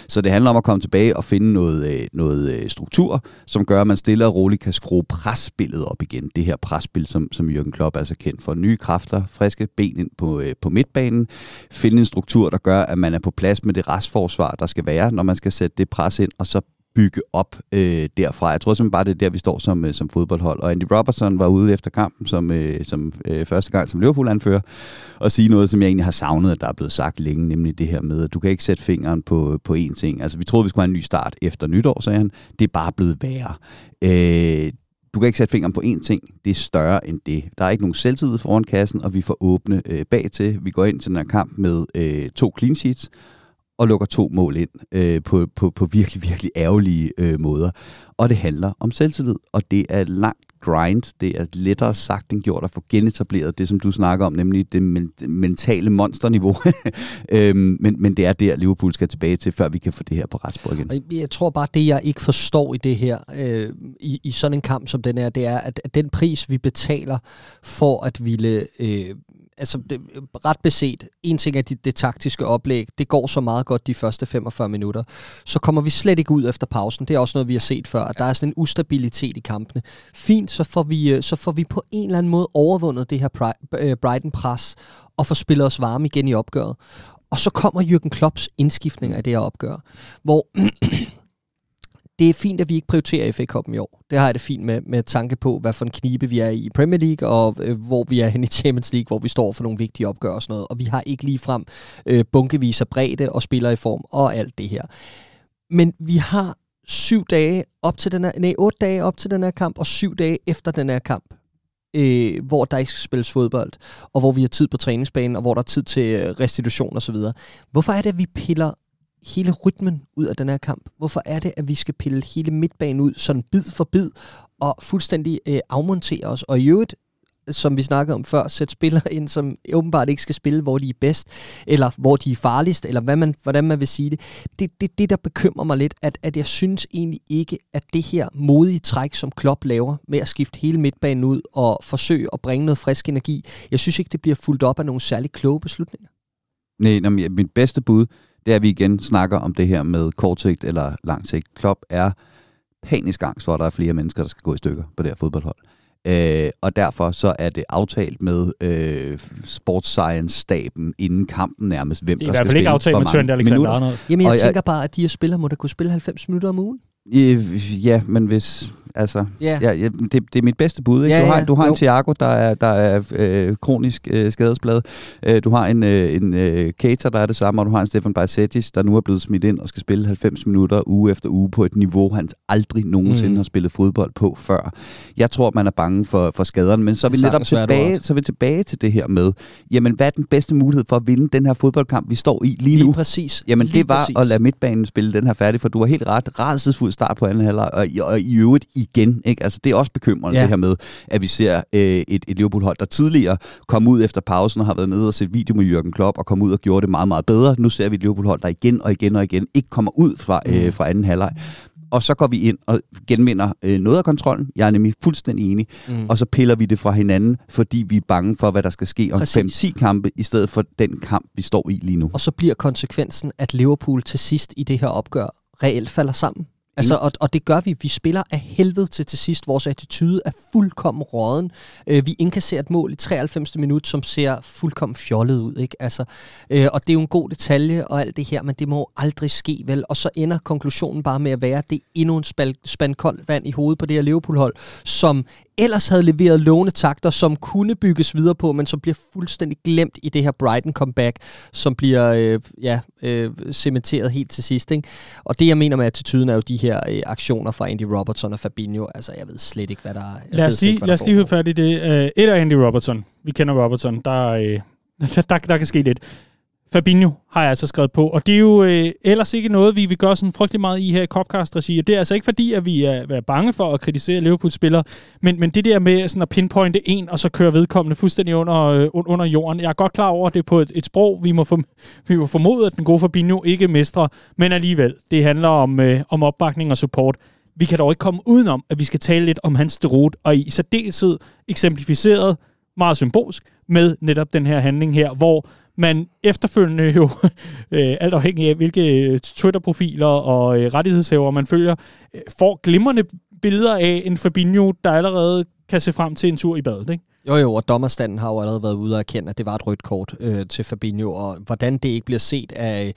Så det handler om at komme tilbage og finde noget, øh, noget øh, struktur, som gør, at man stille og roligt kan skrue presspillet op igen. Det her presspil, som, som Jürgen Klopp er så kendt for. Nye kræfter, friske ben ind på, øh, på midtbanen, finde en struktur, der gør, at man er på plads med det restforsvar, der skal være, når man skal sætte det pres ind, og så bygge op øh, derfra. Jeg tror simpelthen bare, det er der, vi står som, øh, som fodboldhold. Og Andy Robertson var ude efter kampen som, øh, som øh, første gang som Liverpool-anfører og sige noget, som jeg egentlig har savnet, at der er blevet sagt længe, nemlig det her med, at du kan ikke sætte fingeren på, på én ting. Altså, vi troede, vi skulle have en ny start efter nytår, sagde han. Det er bare blevet værre. Øh, du kan ikke sætte fingeren på én ting. Det er større end det. Der er ikke nogen selvtid foran kassen, og vi får åbne øh, bag til. Vi går ind til den her kamp med øh, to clean sheets, og lukker to mål ind øh, på, på, på virkelig, virkelig ærgerlige øh, måder. Og det handler om selvtillid, og det er langt grind. Det er lettere sagt end gjort at få genetableret det, som du snakker om, nemlig det men- mentale monsterniveau. øhm, men, men det er der, Liverpool skal tilbage til, før vi kan få det her på retspor igen. Jeg tror bare, det jeg ikke forstår i det her, øh, i, i sådan en kamp som den her, det er, at, at den pris, vi betaler for at ville øh, altså det, ret beset, en ting er det, det taktiske oplæg, det går så meget godt de første 45 minutter. Så kommer vi slet ikke ud efter pausen. Det er også noget, vi har set før. Der er sådan en ustabilitet i kampene. Fint, så får vi, øh, så får vi på en eller anden måde overvundet det her øh, Brighton-pres og får spillet os varme igen i opgøret. Og så kommer Jürgen Klopps indskiftninger i det her opgør, hvor det er fint, at vi ikke prioriterer FA Cup'en i år. Det har jeg det fint med, med tanke på, hvad for en knibe vi er i Premier League, og øh, hvor vi er hen i Champions League, hvor vi står for nogle vigtige opgør og sådan noget. Og vi har ikke lige frem øh, bunkevis af bredde og spiller i form og alt det her. Men vi har syv dage op til den her, nej, otte dage op til den her kamp, og syv dage efter den her kamp, øh, hvor der ikke skal spilles fodbold, og hvor vi har tid på træningsbanen, og hvor der er tid til øh, restitution osv. Hvorfor er det, at vi piller hele rytmen ud af den her kamp? Hvorfor er det, at vi skal pille hele midtbanen ud, sådan bid for bid, og fuldstændig øh, afmontere os? Og i øvrigt, som vi snakkede om før, sætte spillere ind, som åbenbart ikke skal spille, hvor de er bedst, eller hvor de er farligst, eller hvad man, hvordan man vil sige det. Det er det, det, der bekymrer mig lidt, at, at jeg synes egentlig ikke, at det her modige træk, som Klopp laver, med at skifte hele midtbanen ud og forsøge at bringe noget frisk energi, jeg synes ikke, det bliver fuldt op af nogle særlig kloge beslutninger. Nej, mit bedste bud, det er, at vi igen snakker om det her med kortsigt eller langsigt. Klopp er panisk angst for, at der er flere mennesker, der skal gå i stykker på det her fodboldhold. Øh, og derfor så er det aftalt med øh, Sports Science-staben inden kampen nærmest, hvem der skal spille. Det er i hvert fald ikke aftalt med Trent Alexander-Arnold. Jamen jeg og tænker jeg, bare, at de her spillere må da kunne spille 90 minutter om ugen. Ja, men hvis... Altså, ja, ja, det, det er mit bedste bud. Ikke? Ja, du har, du har en Thiago, der er, der er øh, kronisk øh, skadesblad. Øh, du har en, øh, en øh, Keita, der er det samme, og du har en Stefan Bajsetis, der nu er blevet smidt ind og skal spille 90 minutter uge efter uge på et niveau, han aldrig nogensinde mm. har spillet fodbold på før. Jeg tror, man er bange for, for skaderne, men så er vi netop tilbage, så er vi tilbage til det her med, jamen hvad er den bedste mulighed for at vinde den her fodboldkamp, vi står i lige nu? Lige præcis. Jamen lige det var præcis. at lade midtbanen spille den her færdig, for du har helt ret, rædselsfuld start på anden halvleg, og, og i øvrigt igen. Ikke? Altså, det er også bekymrende, ja. det her med, at vi ser øh, et, et Liverpool-hold, der tidligere kom ud efter pausen og har været nede og set video med Jürgen Klopp og kom ud og gjorde det meget, meget bedre. Nu ser vi et Liverpool-hold, der igen og igen og igen ikke kommer ud fra, øh, mm. fra anden halvleg. Og så går vi ind og genvinder øh, noget af kontrollen. Jeg er nemlig fuldstændig enig. Mm. Og så piller vi det fra hinanden, fordi vi er bange for, hvad der skal ske om 5-10 kampe, i stedet for den kamp, vi står i lige nu. Og så bliver konsekvensen, at Liverpool til sidst i det her opgør reelt falder sammen Altså, og, og det gør vi. Vi spiller af helvede til til sidst. Vores attitude er fuldkommen råden. Øh, vi indkasserer et mål i 93. minut, som ser fuldkommen fjollet ud. Ikke? Altså, øh, og det er jo en god detalje og alt det her, men det må aldrig ske, vel? Og så ender konklusionen bare med at være, at det er endnu en spand koldt vand i hovedet på det her Liverpool-hold, som ellers havde leveret lovende takter, som kunne bygges videre på, men som bliver fuldstændig glemt i det her Brighton comeback, som bliver øh, ja, øh, cementeret helt til sidst. Ikke? Og det, jeg mener med attituden, er jo de her øh, aktioner fra Andy Robertson og Fabinho. Altså, jeg ved slet ikke, hvad der er. Lad os lige, lad os lige høre fat i det. Uh, et af Andy Robertson. Vi kender Robertson. Der, uh, der, der, der kan ske lidt. Fabinho har jeg altså skrevet på, og det er jo øh, ellers ikke noget, vi vil gøre sådan frygtelig meget i her i Copcast-regi, og det er altså ikke fordi, at vi er, er bange for at kritisere Liverpool-spillere, men, men det der med sådan at pinpointe en, og så køre vedkommende fuldstændig under, øh, under jorden, jeg er godt klar over, at det er på et, et sprog, vi må, for, vi må formode, at den gode Fabinho ikke mestrer, men alligevel, det handler om, øh, om opbakning og support. Vi kan dog ikke komme udenom, at vi skal tale lidt om hans derot, og i særdeleshed eksemplificeret, meget symbolsk, med netop den her handling her, hvor man efterfølgende jo, øh, alt afhængig af hvilke øh, Twitter-profiler og øh, rettighedshæver man følger, øh, får glimrende billeder af en Fabinho, der allerede kan se frem til en tur i badet. Ikke? Jo jo, og dommerstanden har jo allerede været ude og erkende, at det var et rødt kort øh, til Fabinho, og hvordan det ikke bliver set af...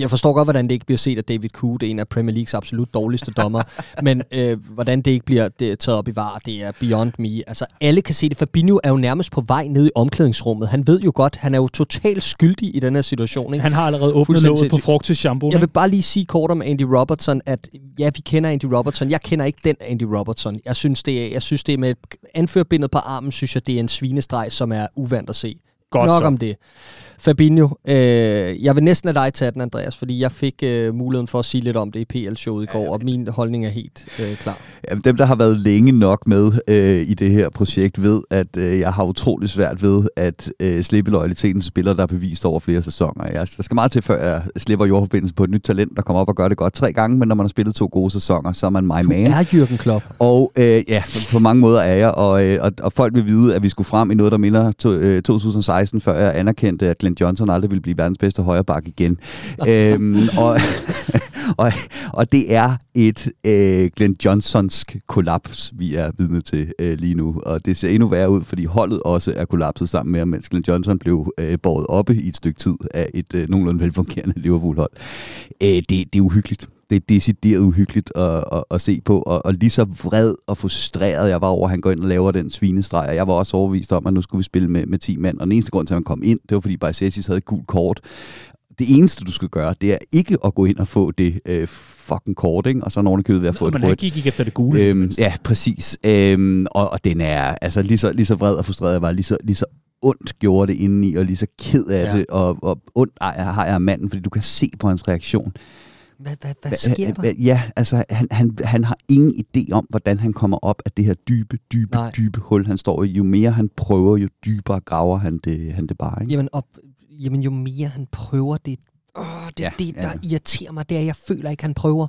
Jeg forstår godt, hvordan det ikke bliver set af David Coot, en af Premier Leagues absolut dårligste dommer, men øh, hvordan det ikke bliver det, taget op i var, det er beyond me. Altså, alle kan se det. Fabinho er jo nærmest på vej ned i omklædningsrummet. Han ved jo godt, han er jo totalt skyldig i den her situation. Ikke? Han har allerede åbnet låget på frugt til shampoo. Jeg vil bare lige sige kort om Andy Robertson, at ja, vi kender Andy Robertson. Jeg kender ikke den Andy Robertson. Jeg synes, det er, jeg synes, det er med anførbindet på armen, synes jeg, det er en svinestreg, som er uvandt at se. Godt Nok så. om det. Fabinho, øh, jeg vil næsten have dig tage den, Andreas, fordi jeg fik øh, muligheden for at sige lidt om det i PL-showet i går, og min holdning er helt øh, klar. Jamen, dem, der har været længe nok med øh, i det her projekt, ved, at øh, jeg har utrolig svært ved at øh, slippe loyaliteten til spillere, der er bevist over flere sæsoner. Jeg, der skal meget til, før jeg slipper jordforbindelsen på et nyt talent, der kommer op og gør det godt tre gange, men når man har spillet to gode sæsoner, så er man my Du man. er Jürgen Klopp. Og øh, ja, på mange måder er jeg, og, øh, og, og folk vil vide, at vi skulle frem i noget, der minder to, øh, 2016, før jeg anerkendte, at Glenn Johnson aldrig ville blive verdens bedste højreback igen. øhm, og, og, og det er et øh, Glenn Johnsonsk kollaps, vi er vidne til øh, lige nu. Og det ser endnu værre ud, fordi holdet også er kollapset sammen med ham, mens Glenn Johnson blev øh, båret oppe i et stykke tid af et øh, nogenlunde velfungerende Liverpool-hold. Øh, det, det er uhyggeligt det er decideret uhyggeligt at, at, at se på, og, og lige så vred og frustreret jeg var over, at han går ind og laver den svinestreg, og jeg var også overbevist om, at nu skulle vi spille med, med 10 mand, og den eneste grund til, at han kom ind, det var fordi Bajsetis havde et gult kort. Det eneste, du skal gøre, det er ikke at gå ind og få det øh, fucking kort, ikke? og så nogen købet ved at få men et rødt. gik ikke efter det gule. Øhm, ja, præcis. Øhm, og, og den er, altså lige så, lige så vred og frustreret jeg var, lige så, lige så ondt gjorde det indeni, og lige så ked af Ja. det, og, og ondt ej, har jeg manden, fordi du kan se på hans reaktion. Hvad, hvad, hvad Hva- sker der? Ja, altså han, han, han har ingen idé om, hvordan han kommer op af det her dybe, dybe, Nej. Dybe hul, han står i. Jo mere han prøver, jo dybere graver han det, han det bare. Ikke? Jamen, op, jamen, jo mere han prøver, det, åh, det, ja, Ja, det der ja. irriterer mig, det er, at jeg føler ikke, han prøver.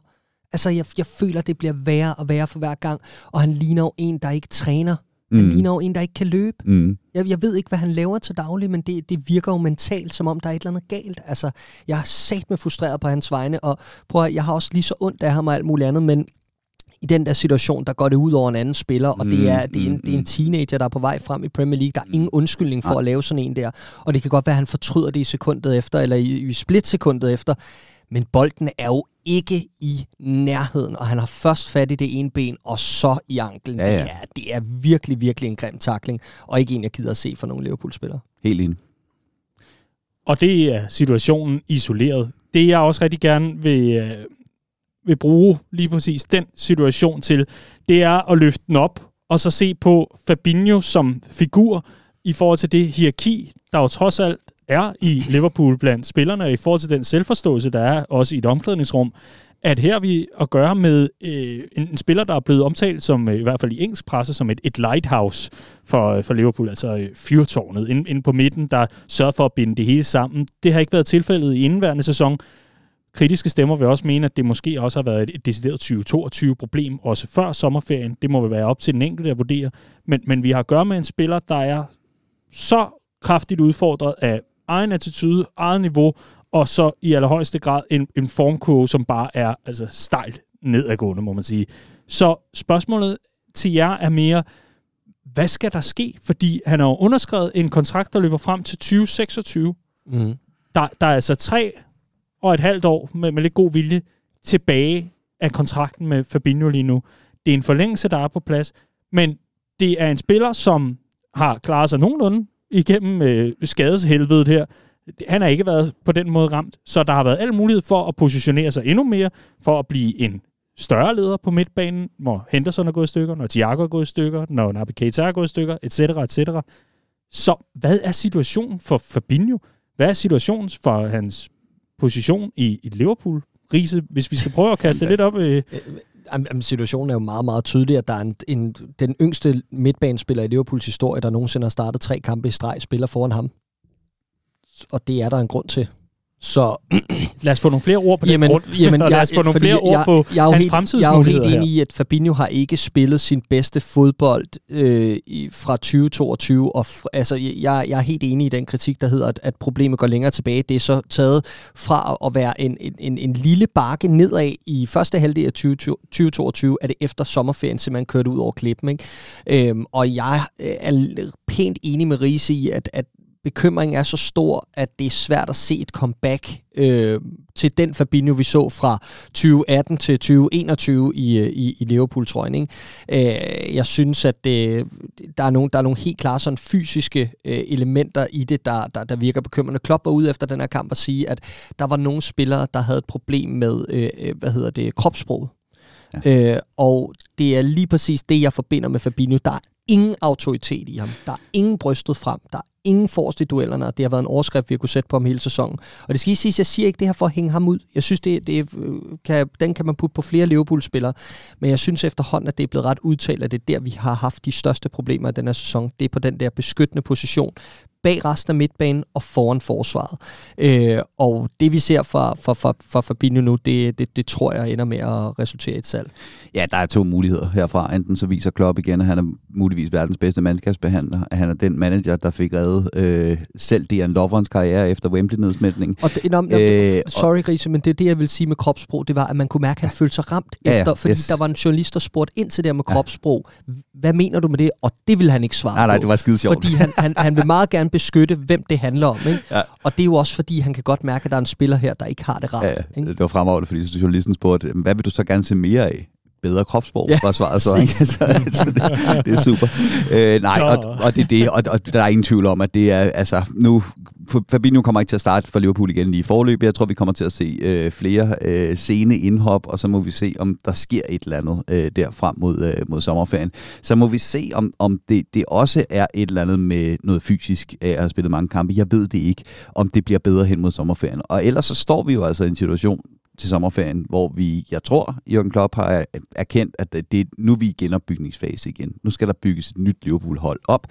Altså, jeg, jeg føler, det bliver værre og værre for hver gang, og han ligner jo en, der ikke træner. Han Mm. ligner jo en, der ikke kan løbe. Mm. Jeg, jeg ved ikke, hvad han laver til daglig, men det, det virker jo mentalt, som om der er et eller andet galt. Altså, jeg er sat med frustreret på hans vegne, og prøv at, jeg har også lige så ondt af ham og alt muligt andet, men i den der situation, der går det ud over en anden spiller, og det er, det, er en, Mm, det er en mm. teenager, der er på vej frem i Premier League. Der er ingen undskyldning for Nej. at lave sådan en der. Og det kan godt være, at han fortryder det i sekundet efter, eller i, i splitsekundet efter. Men bolden er jo ikke i nærheden, og han har først fat i det ene ben, og så i anklen. Ja, ja. Det, er, det er virkelig, virkelig en grim takling, og ikke en, jeg gider at se for nogle Liverpool-spillere. Helt enig. Og det er situationen isoleret. Det jeg også rigtig gerne vil, øh, vil bruge lige præcis den situation til, det er at løfte den op, og så se på Fabinho som figur i forhold til det hierarki, der jo trods alt er i Liverpool blandt spillerne, i forhold til den selvforståelse, der er også i et omklædningsrum, at her vi at gøre med øh, en, en spiller, der er blevet omtalt som, øh, i hvert fald i engelsk presse, som et, et lighthouse for, øh, for Liverpool, altså øh, fyrtårnet inde, inde på midten, der sørger for at binde det hele sammen. Det har ikke været tilfældet i indværende sæson. Kritiske stemmer vil også mene, at det måske også har været et, et decideret 2022-problem, også før sommerferien. Det må vel være op til den enkelte at vurdere. Men, men vi har at gøre med en spiller, der er så kraftigt udfordret af egen attitude, eget niveau, og så i allerhøjeste grad en, en formkurve, som bare er altså stejlt nedadgående, må man sige. Så spørgsmålet til jer er mere, hvad skal der ske? Fordi han har jo underskrevet en kontrakt, der løber frem til 2026. Mm. Der, der er altså tre og et halvt år med, med lidt god vilje tilbage af kontrakten med Fabinho lige nu. Det er en forlængelse, der er på plads, men det er en spiller, som har klaret sig nogenlunde igennem øh, skadeshelvedet her. Han har ikke været på den måde ramt, så der har været al mulighed for at positionere sig endnu mere, for at blive en større leder på midtbanen, når Henderson er gået i stykker, når Thiago er gået i stykker, når Naby Keita er gået i stykker, etc., etc. Så hvad er situationen for Fabinho? Hvad er situationen for hans position i, i Liverpool? Riese, hvis vi skal prøve at kaste lidt op... Øh, Jamen, situationen er jo meget, meget tydelig, at der er en, en, den yngste midtbanespiller i Liverpools historie, der nogensinde har startet tre kampe i streg, spiller foran ham. Og det er der en grund til. Så lad os få nogle flere ord på jamen, den grund, jamen, og lad os få nogle flere ord jeg, på jeg, hans helt, Jeg er jo helt enig i, at Fabinho har ikke spillet sin bedste fodbold øh, i, fra 2022, og f- altså, jeg, jeg er helt enig i den kritik, der hedder, at, at problemet går længere tilbage. Det er så taget fra at være en, en, en, en lille bakke nedad i første halvdel af 20, 2022, er det efter sommerferien simpelthen kørt ud over klippen. Ikke? Øhm, og jeg er pænt enig med Riese i, at, at bekymringen er så stor, at det er svært at se et comeback øh, til den Fabinho, vi så fra 2018 til 2021 i, øh, i, i Liverpool-trøjen. Ikke? Øh, jeg synes, at det, der, er nogle, der er nogle helt klare sådan fysiske øh, elementer i det, der, der, der virker bekymrende. Klopp var ude efter den her kamp og sige, at der var nogle spillere, der havde et problem med øh, øh hvad hedder det, kropssproget. Ja. Øh, og det er lige præcis det, jeg forbinder med Fabinho. Der er ingen autoritet i ham. Der er ingen brystet frem. Der er ingen forrest i duellerne, og det har været en overskrift, vi har kunne sætte på ham hele sæsonen. Og det skal I sige, jeg siger ikke det her for at hænge ham ud. Jeg synes, det, det øh, kan, den kan man putte på flere Liverpool-spillere, men jeg synes efterhånden, at det er blevet ret udtalt, at det er der, vi har haft de største problemer i den her sæson. Det er på den der beskyttende position bag resten af midtbanen og foran forsvaret. Øh, og det vi ser fra, fra, fra, fra Fabinho nu, det, det, det tror jeg ender med at resultere i et salg. Ja, der er to muligheder herfra. Enten så viser Klopp igen, at han er muligvis verdens bedste mandskabsbehandler, at han er den manager, der fik reddet øh, selv Dejan Lovrens karriere efter Wembley-nedsmætningen. Og det, no, no, øh, sorry, Grise, men det, det, jeg vil sige med kropssprog, det var, at man kunne mærke, at han ja. følte sig ramt ja, efter, fordi yes. der var en journalist, der spurgte ind til det med kropssprog. Hvad mener du med det? Og det ville han ikke svare nej, nej, det var skide sjovt. Fordi han, han, han vil meget gerne beskytte, hvem det handler om. Ikke? Ja. Og det er jo også, fordi han kan godt mærke, at der er en spiller her, der ikke har det rart. Ja, ikke? det var fremragende, fordi journalisten spurgte, hvad vil du så gerne se mere af? Bedre kropssprog, ja, var svaret så. Ikke? så, det, det er super. Øh, nej, og, og, det, det, og, og der er ingen tvivl om, at det er, altså, nu, Fabinho kommer ikke til at starte for Liverpool igen lige i forløb. Jeg tror, vi kommer til at se øh, flere øh, sene indhop, og så må vi se, om der sker et eller andet øh, der frem mod, øh, mod sommerferien. Så må vi se, om, om det, det også er et eller andet med noget fysisk af at have spillet mange kampe. Jeg ved det ikke, om det bliver bedre hen mod sommerferien. Og ellers så står vi jo altså i en situation, til sommerferien, hvor vi, jeg tror, Jørgen Klopp har erkendt, at det er nu vi i genopbygningsfase igen. Nu skal der bygges et nyt Liverpool-hold op.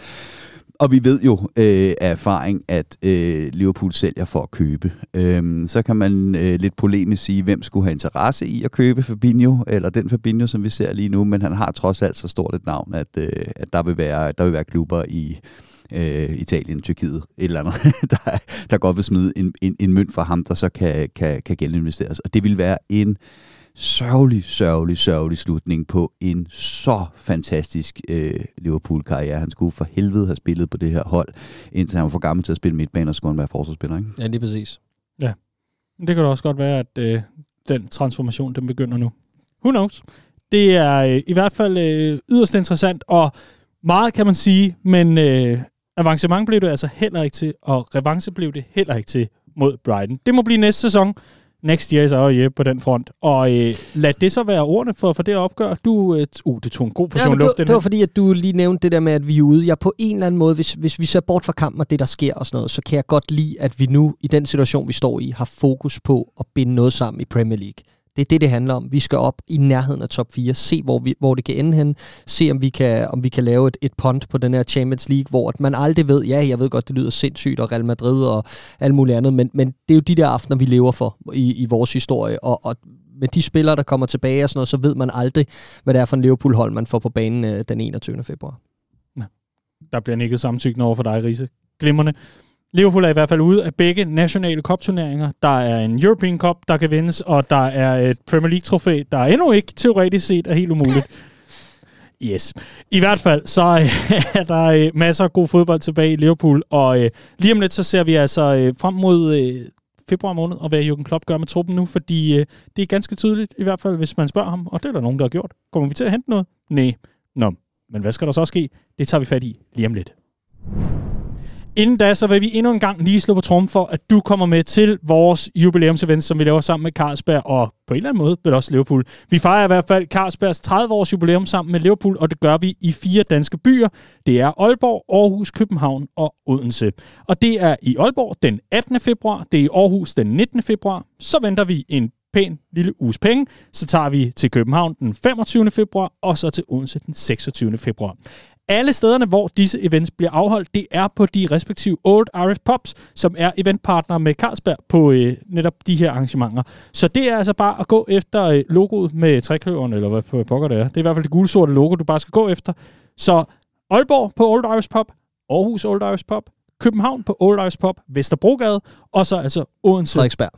Og vi ved jo øh, af erfaring, at øh, Liverpool sælger for at købe. Øhm, så kan man øh, lidt polemisk sige, hvem skulle have interesse i at købe Fabinho, eller den Fabinho, som vi ser lige nu, men han har trods alt så stort et navn, at, øh, at der, vil være, der vil være klubber i øh, Italien, Tyrkiet, et eller andet, der, der godt vil smide en, en, en mønt for ham, der så kan, kan, kan geninvesteres. Og det vil være en sørgelig, sørgelig, sørgelig slutning på en så fantastisk øh, Liverpool-karriere. Han skulle for helvede have spillet på det her hold, indtil han var for gammel til at spille midtbane, og skulle han være forsvarsspiller, ikke? Ja, lige præcis. Ja. Det kan da også godt være, at øh, den transformation, den begynder nu. Who knows? Det er øh, i hvert fald øh, yderst interessant, og meget kan man sige, men øh, avancement blev det altså heller ikke til, og revanche blev det heller ikke til mod Brighton. Det må blive næste sæson. Next year is our year på den front. Og øh, lad det så være ordene for, for det opgør. Du, øh, uh, det tog en god portion ja, luft. Det, det var fordi, at du lige nævnte det der med, at vi er ude. Jeg på en eller anden måde, hvis, hvis vi ser bort fra kampen og det, der sker og sådan noget, så kan jeg godt lide, at vi nu, i den situation, vi står i, har fokus på at binde noget sammen i Premier League. Det er det, det handler om. Vi skal op i nærheden af top 4, se hvor, vi, hvor det kan ende hen, se om vi kan, om vi kan lave et, et punt på den her Champions League, hvor at man aldrig ved, ja, jeg ved godt, det lyder sindssygt, og Real Madrid og alt muligt andet, men, men det er jo de der aftener, vi lever for i, i vores historie, og, og med de spillere, der kommer tilbage og sådan noget, så ved man aldrig, hvad det er for en Liverpool-hold, man får på banen øh, den 21. februar. Ja. Der bliver nikket samtykkende over for dig, Riese. Glimmerne. Liverpool er i hvert fald ude af begge nationale cup-turneringer. Der er en European Cup, der kan vindes, og der er et Premier League-trofæ, der endnu ikke teoretisk set er helt umuligt. Yes. I hvert fald, så er der øh, masser af god fodbold tilbage i Liverpool, og øh, lige om lidt, så ser vi altså øh, frem mod øh, februar måned, og hvad Jürgen Klopp gør med truppen nu, fordi øh, det er ganske tydeligt, i hvert fald hvis man spørger ham, og det er der nogen, der har gjort. Kommer vi til at hente noget? Nej. Nå, men hvad skal der så ske? Det tager vi fat i lige om lidt. Inden da, så vil vi endnu en gang lige slå på trum for, at du kommer med til vores jubilæumsevent, som vi laver sammen med Carlsberg, og på en eller anden måde vel også Liverpool. Vi fejrer i hvert fald Carlsbergs 30-års jubilæum sammen med Liverpool, og det gør vi i fire danske byer. Det er Aalborg, Aarhus, København og Odense. Og det er i Aalborg den 18. februar, det er i Aarhus den 19. februar. Så venter vi en pæn lille uges penge. Så tager vi til København den 25. februar, og så til Odense den 26. februar. Alle stederne, hvor disse events bliver afholdt, det er på de respektive Old Irish Pops, som er eventpartner med Carlsberg på øh, netop de her arrangementer. Så det er altså bare at gå efter øh, logoet med trækløveren, eller hvad pokker det er. Det er i hvert fald det gule-sorte logo, du bare skal gå efter. Så Aalborg på Old Irish Pop, Aarhus Old Irish Pop, København på Old Irish Pop, Vesterbrogade, og så altså Odense. Frederiksberg.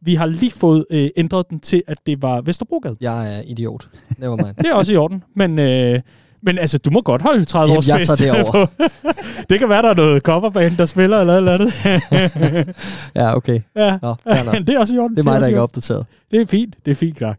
Vi har lige fået øh, ændret den til, at det var Vesterbrogade. Jeg er idiot. Never mind. det er også i orden, men... Øh, men altså, du må godt holde 30 Jamen, års jeg fest. Tager det, over. det kan være, der er noget coverband, der spiller eller eller andet. ja, okay. Ja, Nå, det er også i orden. Det er mig, der ikke er opdateret. Det er fint, det er fint, klar.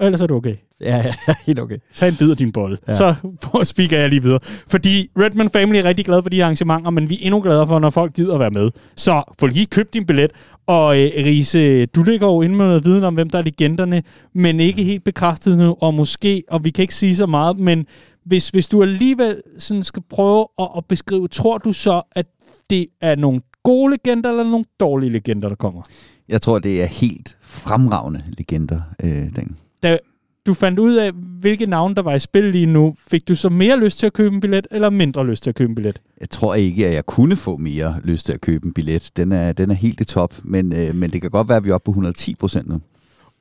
Ellers er du okay. Ja, ja, helt okay. Tag en bid af din bold. Ja. Så speaker jeg lige videre. Fordi Redman Family er rigtig glad for de arrangementer, men vi er endnu gladere for, når folk gider at være med. Så få lige købt din billet. Og øh, Riese, du ligger jo inde med noget viden om, hvem der er legenderne, men ikke helt bekræftet nu, og måske, og vi kan ikke sige så meget, men hvis, hvis du alligevel sådan skal prøve at, at beskrive, tror du så, at det er nogle gode legender, eller nogle dårlige legender, der kommer? Jeg tror, det er helt fremragende legender, øh, den. Da du fandt ud af, hvilke navne, der var i spil lige nu, fik du så mere lyst til at købe en billet, eller mindre lyst til at købe en billet? Jeg tror ikke, at jeg kunne få mere lyst til at købe en billet. Den er, den er helt i top, men, øh, men det kan godt være, at vi er oppe på 110 procent nu.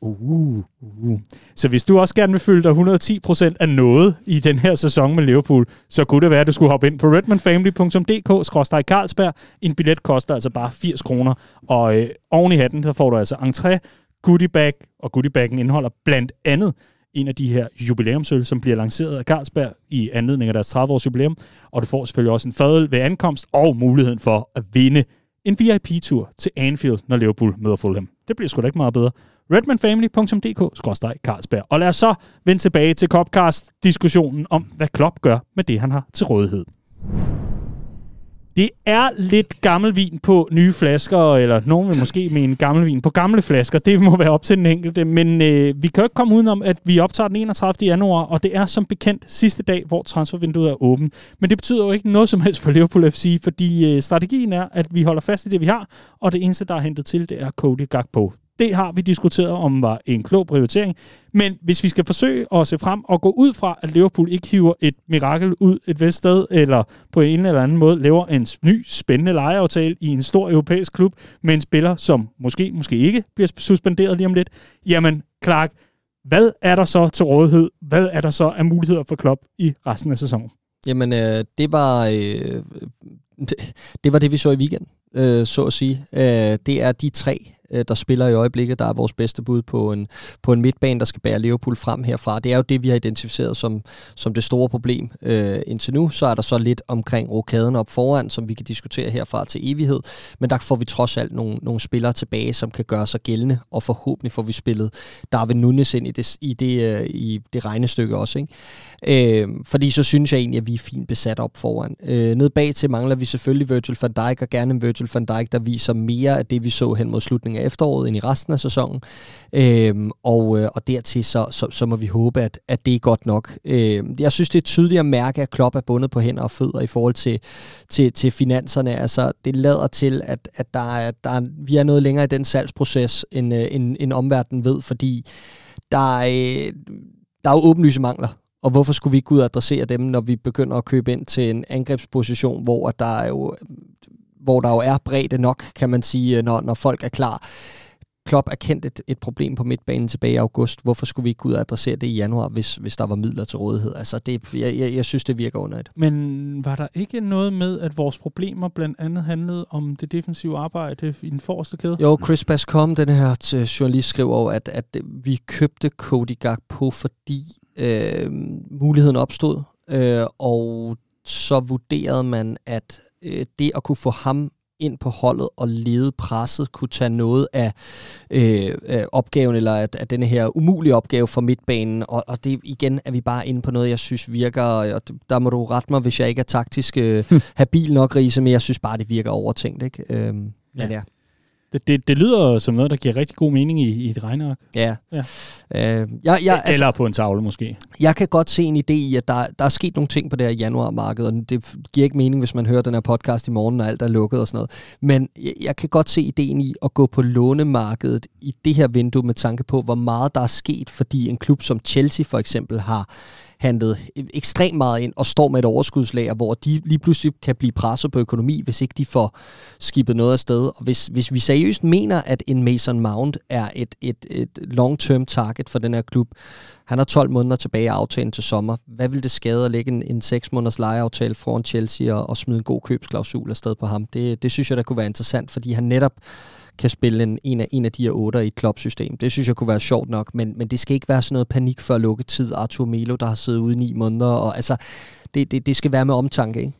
Uh, uh, uh. Så hvis du også gerne vil fylde dig 110% af noget i den her sæson med Liverpool, så kunne det være, at du skulle hoppe ind på redmanfamily.dk-carlsberg. En billet koster altså bare 80 kroner, og øh, oven i hatten, så får du altså entré, goodie bag, og goodie baggen indeholder blandt andet en af de her jubilæumsøl, som bliver lanceret af Carlsberg i anledning af deres 30-års jubilæum. Og du får selvfølgelig også en fadøl ved ankomst og muligheden for at vinde en VIP-tur til Anfield, når Liverpool møder Fulham. Det bliver sgu da ikke meget bedre redmanfamily.dk-carlsberg. Og lad os så vende tilbage til Copcast-diskussionen om, hvad Klopp gør med det, han har til rådighed. Det er lidt gammel vin på nye flasker, eller nogen vil måske mene gammel vin på gamle flasker. Det må være op til den enkelte. Men øh, vi kan jo ikke komme udenom, at vi optager den 31. januar, og det er som bekendt sidste dag, hvor transfervinduet er åbent. Men det betyder jo ikke noget som helst for Liverpool FC, fordi øh, strategien er, at vi holder fast i det, vi har, og det eneste, der er hentet til, det er Cody Gakpo. Det har vi diskuteret om var en klog prioritering. Men hvis vi skal forsøge at se frem og gå ud fra, at Liverpool ikke hiver et mirakel ud et vist sted, eller på en eller anden måde laver en ny, spændende lejeaftale i en stor europæisk klub med en spiller, som måske, måske ikke bliver suspenderet lige om lidt, jamen Clark, hvad er der så til rådighed? Hvad er der så af muligheder for klub i resten af sæsonen? Jamen, øh, det var... Øh, det, det var det, vi så i weekend, øh, så at sige. Øh, det er de tre Øh, der spiller i øjeblikket, der er vores bedste bud på en, på en midtbane, der skal bære Liverpool frem herfra. Det er jo det, vi har identificeret som, som det store problem øh, indtil nu. Så er der så lidt omkring rokaden op foran, som vi kan diskutere herfra til evighed. Men der får vi trods alt nogle, nogle spillere tilbage, som kan gøre sig gældende, og forhåbentlig får vi spillet Darwin Nunes ind i det, i det, øh, i det regnestykke også. Ikke? Øh, fordi så synes jeg egentlig, at vi er fint besat op foran. Øh, ned bag til mangler vi selvfølgelig Virgil van Dijk, og gerne en Virgil van Dijk, der viser mere af det, vi så hen mod slutningen af efteråret end i resten af sæsonen. Øhm, og, øh, og dertil så, så, så må vi håbe, at, at det er godt nok. Øhm, jeg synes, det er tydeligt at mærke, at Klopp er bundet på hænder og fødder i forhold til, til, til finanserne. Altså, det lader til, at, at der er, der er, vi er noget længere i den salgsproces, end, øh, end, end omverdenen ved, fordi der er, øh, der er jo åbenlyse mangler og hvorfor skulle vi ikke gå ud og adressere dem, når vi begynder at købe ind til en angrebsposition, hvor der er jo hvor der jo er bredde nok, kan man sige, når, når folk er klar. Klopp erkendt et, et problem på midtbanen tilbage i august. Hvorfor skulle vi ikke gå ud og adressere det i januar, hvis, hvis der var midler til rådighed? Altså, det, jeg, jeg, jeg synes, det virker under et. Men var der ikke noget med, at vores problemer blandt andet handlede om det defensive arbejde i den forreste kæde? Jo, Chris Bascom, den her til journalist, skriver at, at vi købte Cody Gakpo, fordi øh, muligheden opstod, øh, og så vurderede man, at øh, det at kunne få ham ind på holdet og lede presset, kunne tage noget af øh, opgaven, eller at, at denne her umulige opgave for midtbanen. Og, og det igen er vi bare inde på noget, jeg synes virker, og der må du rette mig, hvis jeg ikke er taktisk øh, habil nok, Riese, men jeg synes bare, det virker overtænkt. Ikke? Øh, men ja. ja. Det, det, det lyder som noget, der giver rigtig god mening i, i et regneark. Ja. ja. Øh, jeg, jeg, altså, Eller på en tavle måske. Jeg kan godt se en idé i, at der, der er sket nogle ting på det her januarmarked, og det giver ikke mening, hvis man hører den her podcast i morgen, når alt er lukket og sådan noget. Men jeg, jeg kan godt se ideen i at gå på lånemarkedet i det her vindue med tanke på, hvor meget der er sket, fordi en klub som Chelsea for eksempel har handlet ekstremt meget ind og står med et overskudslager, hvor de lige pludselig kan blive presset på økonomi, hvis ikke de får skibet noget af sted. Og hvis, hvis vi seriøst mener, at en Mason Mount er et, et, et long-term target for den her klub, han har 12 måneder tilbage af aftalen til sommer. Hvad vil det skade at lægge en, en 6 måneders lejeaftale foran Chelsea og, og smide en god købsklausul afsted på ham? Det, det synes jeg, der kunne være interessant, fordi han netop kan spille en, en, af, en af de her otter i et klopsystem. Det synes jeg kunne være sjovt nok, men, men det skal ikke være sådan noget panik før lukketid. Arthur Melo, der har siddet ude i ni måneder, og altså, det, det, det skal være med omtanke, ikke?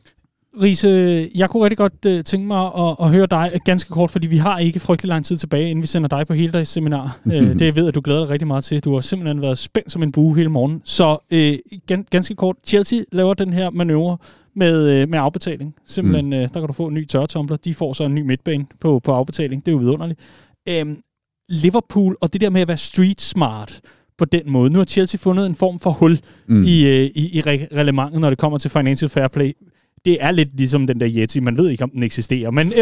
Riese, jeg kunne rigtig godt uh, tænke mig at, at høre dig ganske kort, fordi vi har ikke frygtelig lang tid tilbage, inden vi sender dig på hele dags seminar. uh, det jeg ved at du glæder dig rigtig meget til. Du har simpelthen været spændt som en bue hele morgen. Så uh, gan, ganske kort, Chelsea laver den her manøvre med, uh, med afbetaling. Simpelthen, mm. uh, der kan du få en ny tørretumbler. De får så en ny midtbane på, på afbetaling. Det er jo vidunderligt. Uh, Liverpool og det der med at være street smart på den måde. Nu har Chelsea fundet en form for hul mm. i, uh, i, i reglementet, når det kommer til financial fair play det er lidt ligesom den der Yeti. Man ved ikke, om den eksisterer. Men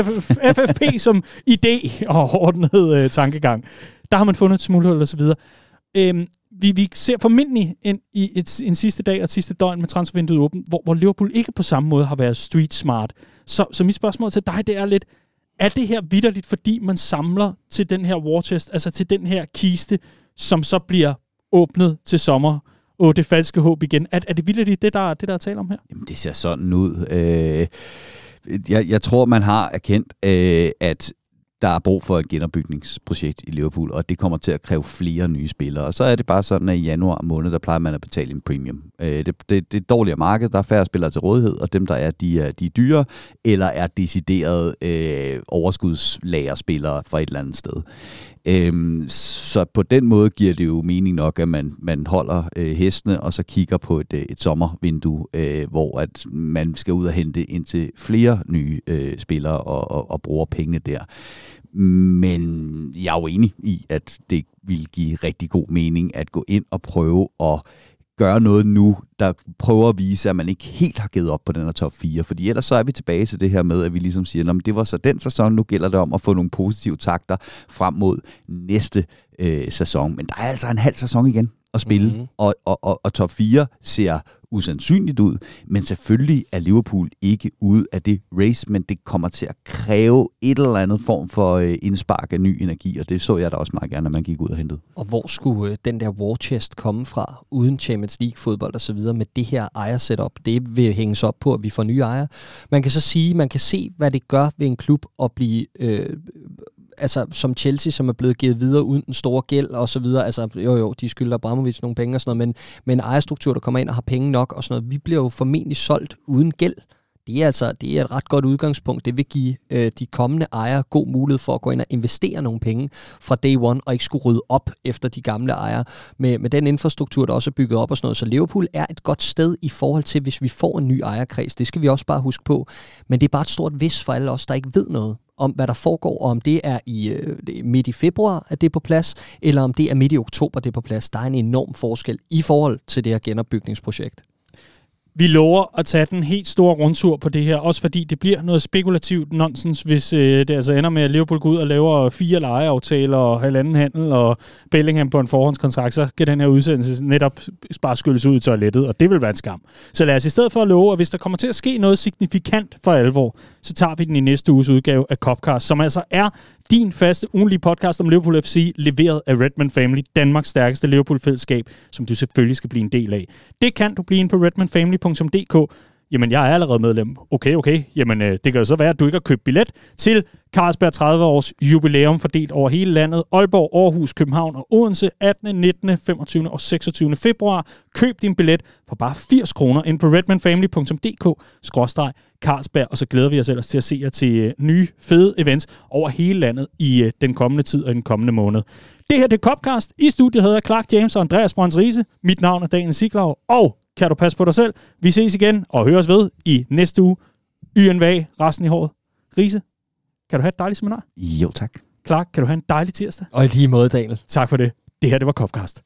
FFP som idé og ordnet øh, tankegang, der har man fundet et så videre. Øhm, vi, vi ser formentlig en, i et, en sidste dag og sidste døgn med transfervinduet åbent, hvor, hvor Liverpool ikke på samme måde har været street smart. Så, så mit spørgsmål til dig, det er lidt, er det her vidderligt, fordi man samler til den her war chest, altså til den her kiste, som så bliver åbnet til sommer, åh, det falske håb igen. Er, er det vildt det, der, det, der er tale om her? Jamen, det ser sådan ud. Øh, jeg, jeg tror, man har erkendt, øh, at der er brug for et genopbygningsprojekt i Liverpool, og det kommer til at kræve flere nye spillere. Og så er det bare sådan, at i januar måned, der plejer man at betale en premium. Øh, det, det, det er et dårligere marked, der er færre spillere til rådighed, og dem, der er, de er, de er dyre, eller er decideret øh, overskudslagerspillere fra et eller andet sted. Øhm, så på den måde giver det jo mening nok, at man, man holder øh, hestene, og så kigger på et, øh, et sommervindue, øh, hvor at man skal ud og hente ind til flere nye øh, spillere og, og, og bruger pengene der. Men jeg er jo enig i, at det vil give rigtig god mening at gå ind og prøve at gøre noget nu, der prøver at vise, at man ikke helt har givet op på den her top 4. Fordi ellers så er vi tilbage til det her med, at vi ligesom siger, at det var så den sæson, nu gælder det om at få nogle positive takter frem mod næste øh, sæson. Men der er altså en halv sæson igen at spille, mm-hmm. og, og, og, og top 4 ser usandsynligt ud, men selvfølgelig er Liverpool ikke ude af det race, men det kommer til at kræve et eller andet form for øh, indspark af ny energi, og det så jeg da også meget gerne, når man gik ud og hentede. Og hvor skulle øh, den der war chest komme fra, uden Champions League fodbold og så videre, med det her ejersetup? Det vil hænges op på, at vi får nye ejere. Man kan så sige, man kan se, hvad det gør ved en klub at blive øh, altså, som Chelsea, som er blevet givet videre uden den store gæld og så videre. Altså, jo jo, de skylder Abramovic nogle penge og sådan noget, men, men ejerstruktur, der kommer ind og har penge nok og sådan noget. Vi bliver jo formentlig solgt uden gæld. Det er altså det er et ret godt udgangspunkt. Det vil give øh, de kommende ejere god mulighed for at gå ind og investere nogle penge fra day one, og ikke skulle rydde op efter de gamle ejere. Med, med den infrastruktur, der også er bygget op og sådan noget. Så Liverpool er et godt sted i forhold til, hvis vi får en ny ejerkreds. Det skal vi også bare huske på. Men det er bare et stort vis for alle os, der ikke ved noget om, hvad der foregår, og om det er i øh, midt i februar, at det er på plads, eller om det er midt i oktober, det er på plads. Der er en enorm forskel i forhold til det her genopbygningsprojekt. Vi lover at tage den helt store rundtur på det her, også fordi det bliver noget spekulativt nonsens, hvis øh, det altså ender med, at Liverpool går ud og laver fire lejeaftaler og halvanden handel, og Bellingham på en forhåndskontrakt, så kan den her udsendelse netop bare skyldes ud i toilettet, og det vil være en skam. Så lad os i stedet for at love, at hvis der kommer til at ske noget signifikant for alvor, så tager vi den i næste uges udgave af Copcast, som altså er din faste ugenlige podcast om Liverpool FC, leveret af Redman Family, Danmarks stærkeste Liverpool-fællesskab, som du selvfølgelig skal blive en del af. Det kan du blive ind på redmanfamily.dk. Jamen, jeg er allerede medlem. Okay, okay. Jamen, øh, det kan jo så være, at du ikke har købt billet til Carlsberg 30 års jubilæum fordelt over hele landet. Aalborg, Aarhus, København og Odense 18., 19., 25. og 26. februar. Køb din billet for bare 80 kroner ind på redmanfamily.dk-carlsberg, og så glæder vi os ellers til at se jer til øh, nye, fede events over hele landet i øh, den kommende tid og den kommende måned. Det her det er Copcast. I studiet hedder Clark James og Andreas Brøns Riese. Mit navn er Daniel Siglau, og kan du passe på dig selv. Vi ses igen og høres ved i næste uge. YNVA, resten i håret. Riese, kan du have et dejligt seminar? Jo, tak. Clark, kan du have en dejlig tirsdag? Og i lige måde, Daniel. Tak for det. Det her, det var Copcast.